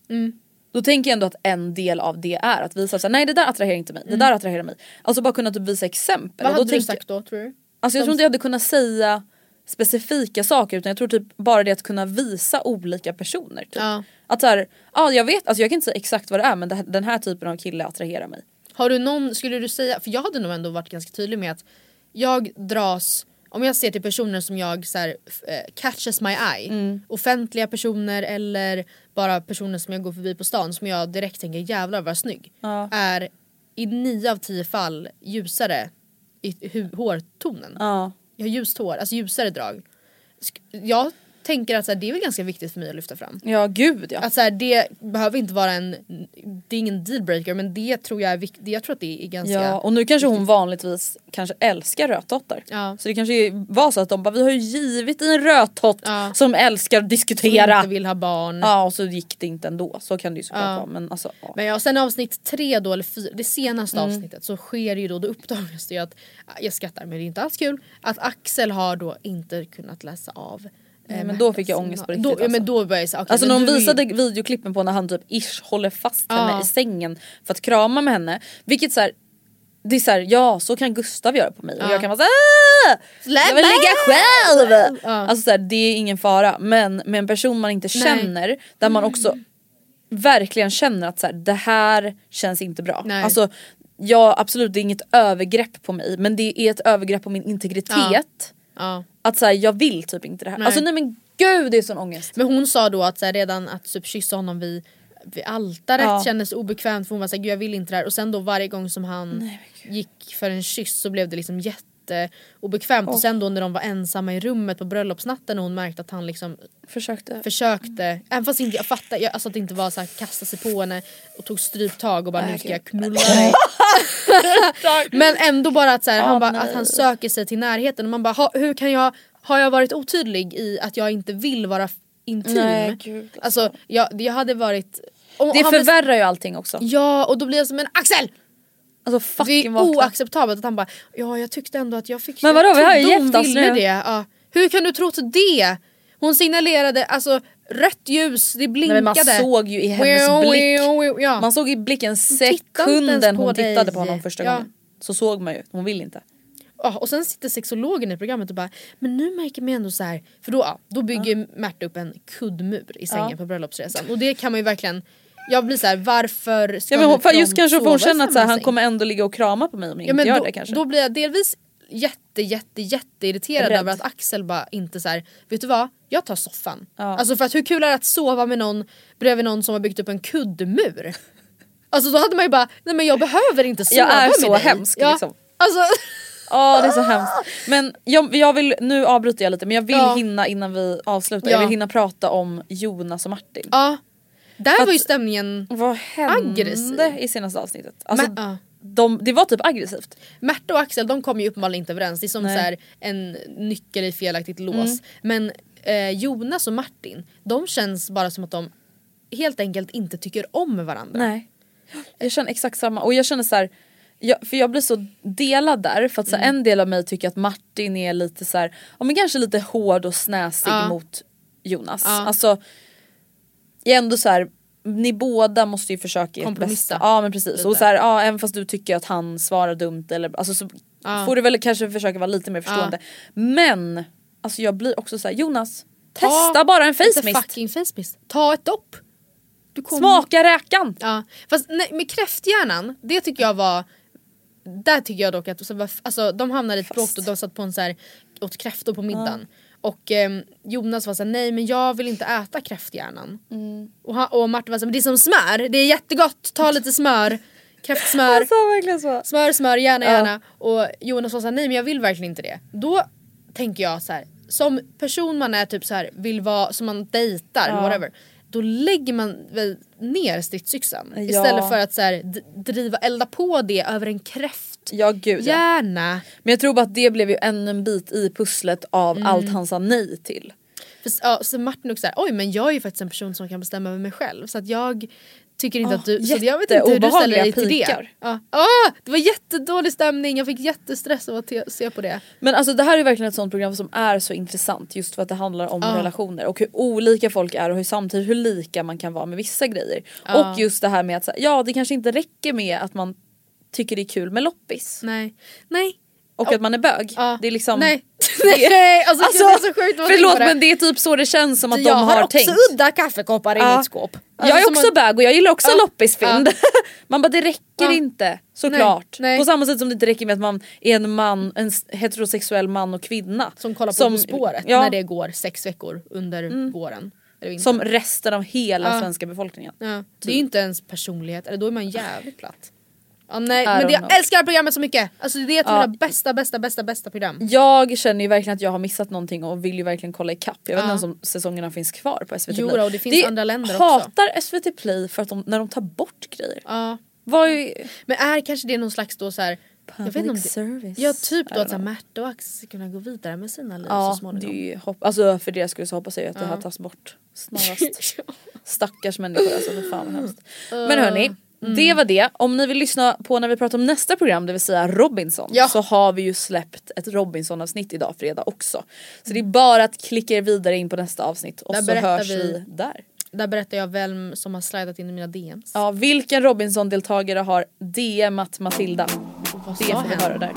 Då tänker jag ändå att en del av det är att visa så här, nej det där attraherar inte mig, det där attraherar mig. Alltså bara kunna typ visa exempel. Mm. Vad Och då hade du sagt då tror du? Alltså jag tror inte jag hade kunnat säga specifika saker utan jag tror typ bara det att kunna visa olika personer. Typ. Ja. Att så här, ja jag vet, alltså jag kan inte säga exakt vad det är men det, den här typen av kille attraherar mig. Har du någon, skulle du säga, för jag hade nog ändå varit ganska tydlig med att jag dras, om jag ser till personer som jag så här, eh, catches my eye, Mm. offentliga personer eller bara personer som jag går förbi på stan som jag direkt tänker jävlar vad snygg, Ja. är i nio av tio fall ljusare i hårtonen. Ja. Jag har ljust hår, alltså ljusare drag. Jag tänker att så här, det är väl ganska viktigt för mig att lyfta fram. Ja gud ja. Att så här, det behöver inte vara en, det är ingen dealbreaker men det tror jag är viktigt, jag tror att det är ganska Ja, och nu kanske hon vanligtvis kanske älskar rödtottar. Ja. Så det kanske var så att de bara vi har ju givit en rödtott Ja. som älskar att som diskutera. inte vill ha barn. Ja och så gick det inte ändå. Så kan det ju såklart Ja. vara men alltså ja. Men ja, sen avsnitt tre då, eller fyra, det senaste Mm. avsnittet så sker ju då, då uppdagas det ju att, jag skrattar men det är inte alls kul, att Axel har då inte kunnat läsa av Nej, men då fick jag ångest på riktigt, Då, ja, men alltså. då började jag säga okej, Alltså när ju- visade videoklippen på när han typ ish håller fast henne i sängen för att krama med henne. Vilket så här, det är så här, ja så kan Gustav göra på mig och Ja. jag kan vara såhär Släpp jag vill ligga själv! Ja. Alltså så här, det är ingen fara men med en person man inte Nej. känner där man också verkligen känner att så här, det här känns inte bra. Nej. Alltså ja absolut det är inget övergrepp på mig men det är ett övergrepp på min integritet. Ja. Att så här, jag vill typ inte det här. Nej. Alltså nej men gud det är sån ångest. Men hon sa då att så här, redan att typ kyssa honom vid, vid altaret Ja. kändes obekvämt för hon var såhär gud jag vill inte det här och sen då varje gång som han gick för en kyss så blev det liksom jätteobekvämt och sen då när de var ensamma i rummet på bröllopsnatten och hon märkte att han liksom Försökte. försökte, även fast inte jag fattar, jag, alltså att det inte var så här kasta sig på henne och tog stryptag och bara nu ska jag knulla dig. Men ändå bara att, så här, han, bara, att han söker sig till närheten och man bara ha, hur kan jag, har jag varit otydlig i att jag inte vill vara intim? Nej, gud, alltså jag, jag hade varit... om Det förvärrar ju allting också. Ja och då blir jag som en Axel! Alltså Det är vakna. oacceptabelt att han bara ja jag tyckte ändå att jag fick Men vadå, jag vi har ju gift oss nu. det. Ja. Hur kan du tro det? Hon signalerade alltså rött ljus, det Nej, blinkade. men man såg ju i hennes Wow, blick. wow, wow, Ja. Man såg i blicken sekunden hon tittade dig. på honom första Ja. gången. Så såg man ju, hon vill inte. Ja, och sen sitter sexologen i programmet och bara Men nu märker man ändå så här För då, ja, då bygger Märta upp en kuddmur i sängen Ja. på bröllopsresan och det kan man ju verkligen Jag blir så här, varför ska Ja, hon, de just kanske får hon känna att så här, han kommer ändå ligga och krama på mig om jag Ja, inte gör då, det kanske. då blir jag delvis jätte jätte jätte irriterad över att Axel bara inte så här, vet du vad? Jag tar soffan. Ja. Alltså för att hur kul är det att sova med någon bredvid någon som har byggt upp en kuddmur? Alltså då hade man ju bara, nej men jag behöver inte sova Jag är med så dig. hemsk, ja. liksom. Alltså, Ja det är så hemskt. Men jag, jag vill, nu avbryter jag lite men jag vill Ja. hinna innan vi avslutar. Ja. Jag vill hinna prata om Jonas och Martin. ja. Där var ju stämningen Vad hände Aggressiv. i senaste avsnittet? Alltså, Men, ja. de, det var typ aggressivt. Märta och Axel de kom ju uppenbarligen inte överens. Det är som Nej. så här, en nyckel i felaktigt lås. Men eh, Jonas och Martin, de känns bara som att de helt enkelt inte tycker om varandra. Nej. Jag känner exakt samma och jag känner så här. Jag, för jag blir så delad där för att så här, Mm. en del av mig tycker att Martin är lite så här, ja men kanske lite hård och snäsig Ja. mot Jonas. Ja. Alltså jag är ändå så här. Ni båda måste ju försöka ert Kompromissa. bästa. Ja men precis. Lite. Och så här, ja, även fast du tycker att han svarar dumt eller alltså så Ja. får du väl kanske försöka vara lite mer förstående. Men alltså jag blir också så här, Jonas testa bara en face mist. fucking face mist. Ta ett dopp. Smaka räkan. Ja. Fast nej, med kräfthjärnan, det tycker jag var där tycker jag dock att alltså, de hamnade i ett bråk och de satt på en så här, åt kräftor på middagen. Och ehm, Jonas var såhär, nej men jag vill inte äta kräfthjärnan. Mm. Och, han, och Martin var såhär, men det är som smör, det är jättegott, ta lite smör. Kräftsmör. Så. Smör, smör, gärna, Ja. gärna. Och Jonas var såhär, nej men jag vill verkligen inte det. Då tänker jag så här, som person man är typ så här, vill vara, som man dejtar, Ja. whatever. Då lägger man väl ner stridsyxan Ja. istället för att så här, driva, elda på det över en kräft. Ja gud ja. Gärna. Men jag tror bara att det blev ju ännu en bit i pusslet av Mm. allt han sa nej till. För, ja, så Martin också såhär, oj men jag är ju faktiskt en person som kan bestämma över mig själv. Så att jag tycker inte Ja, att du, så jag vet inte hur du ställer dig till det. pikar. Ja. Ah, det var jättedålig stämning, jag fick jättestress av att se på det. Men alltså det här är verkligen ett sånt program som är så intressant just för att det handlar om Ja. relationer och hur olika folk är och hur samtidigt hur lika man kan vara med vissa grejer. Ja. Och just det här med att ja det kanske inte räcker med att man tycker det är kul med loppis Nej. Nej. Och att man är bög. Ja. Det är liksom Nej. Nej, alltså, Alltså, det är så sjukt tänka förlåt men det är typ så det känns som att jag de har, också tänkt. udda kaffekoppar i Ja. mitt skåp. jag är Alltså, också att- bög och jag gillar också Ja. loppisfynd. Man bara det räcker inte såklart. Nej, nej. På samma sätt som det inte räcker med att man är en man, en heterosexuell man och kvinna. Som kollar på Som- På spåret ja. när det går sex veckor under våren. Eller vintern. Som resten av hela svenska befolkningen. Ja, det är ju inte ens personlighet, eller då är man jävligt platt. Ja, nej, men det, jag älskar programmet så mycket! Alltså det är ett av Ja. mina bästa, bästa, bästa, bästa program. Jag känner ju verkligen att jag har missat någonting och vill ju verkligen kolla ikapp. Jag vet inte Ja. ens om säsongerna finns kvar på SVT Jo Play. då, och det finns andra länder också. hatar SVT Play för att de, när de tar bort grejer. Ja. Vad är, Men är kanske det någon slags då så här, jag vet inte om Public det, service. Ja typ då att så. Märta och Axel ska kunna gå vidare med sina liv Ja, så det småningom. ju hopp, alltså för deras skull så hoppas jag ju att det här tas bort snarast. Stackars människor alltså, för fan vad hemskt. Men hörni, Mm. det var det. Om ni vill lyssna på när vi pratar om nästa program, det vill säga Robinson, Ja. så har vi ju släppt ett Robinson-avsnitt idag fredag också. Så det är bara att klicka er vidare in på nästa avsnitt och Där så hörs vi... vi- där. Där berättar jag vem som har slidat in i mina DMs. Ja, vilken Robinson-deltagare har DMat Matilda? Vad Det får vi höra där.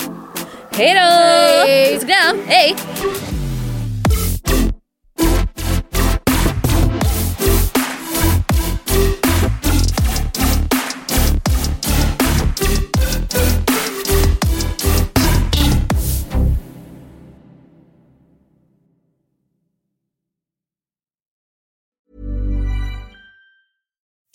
Hej då! Hej! Puss och kram, hej!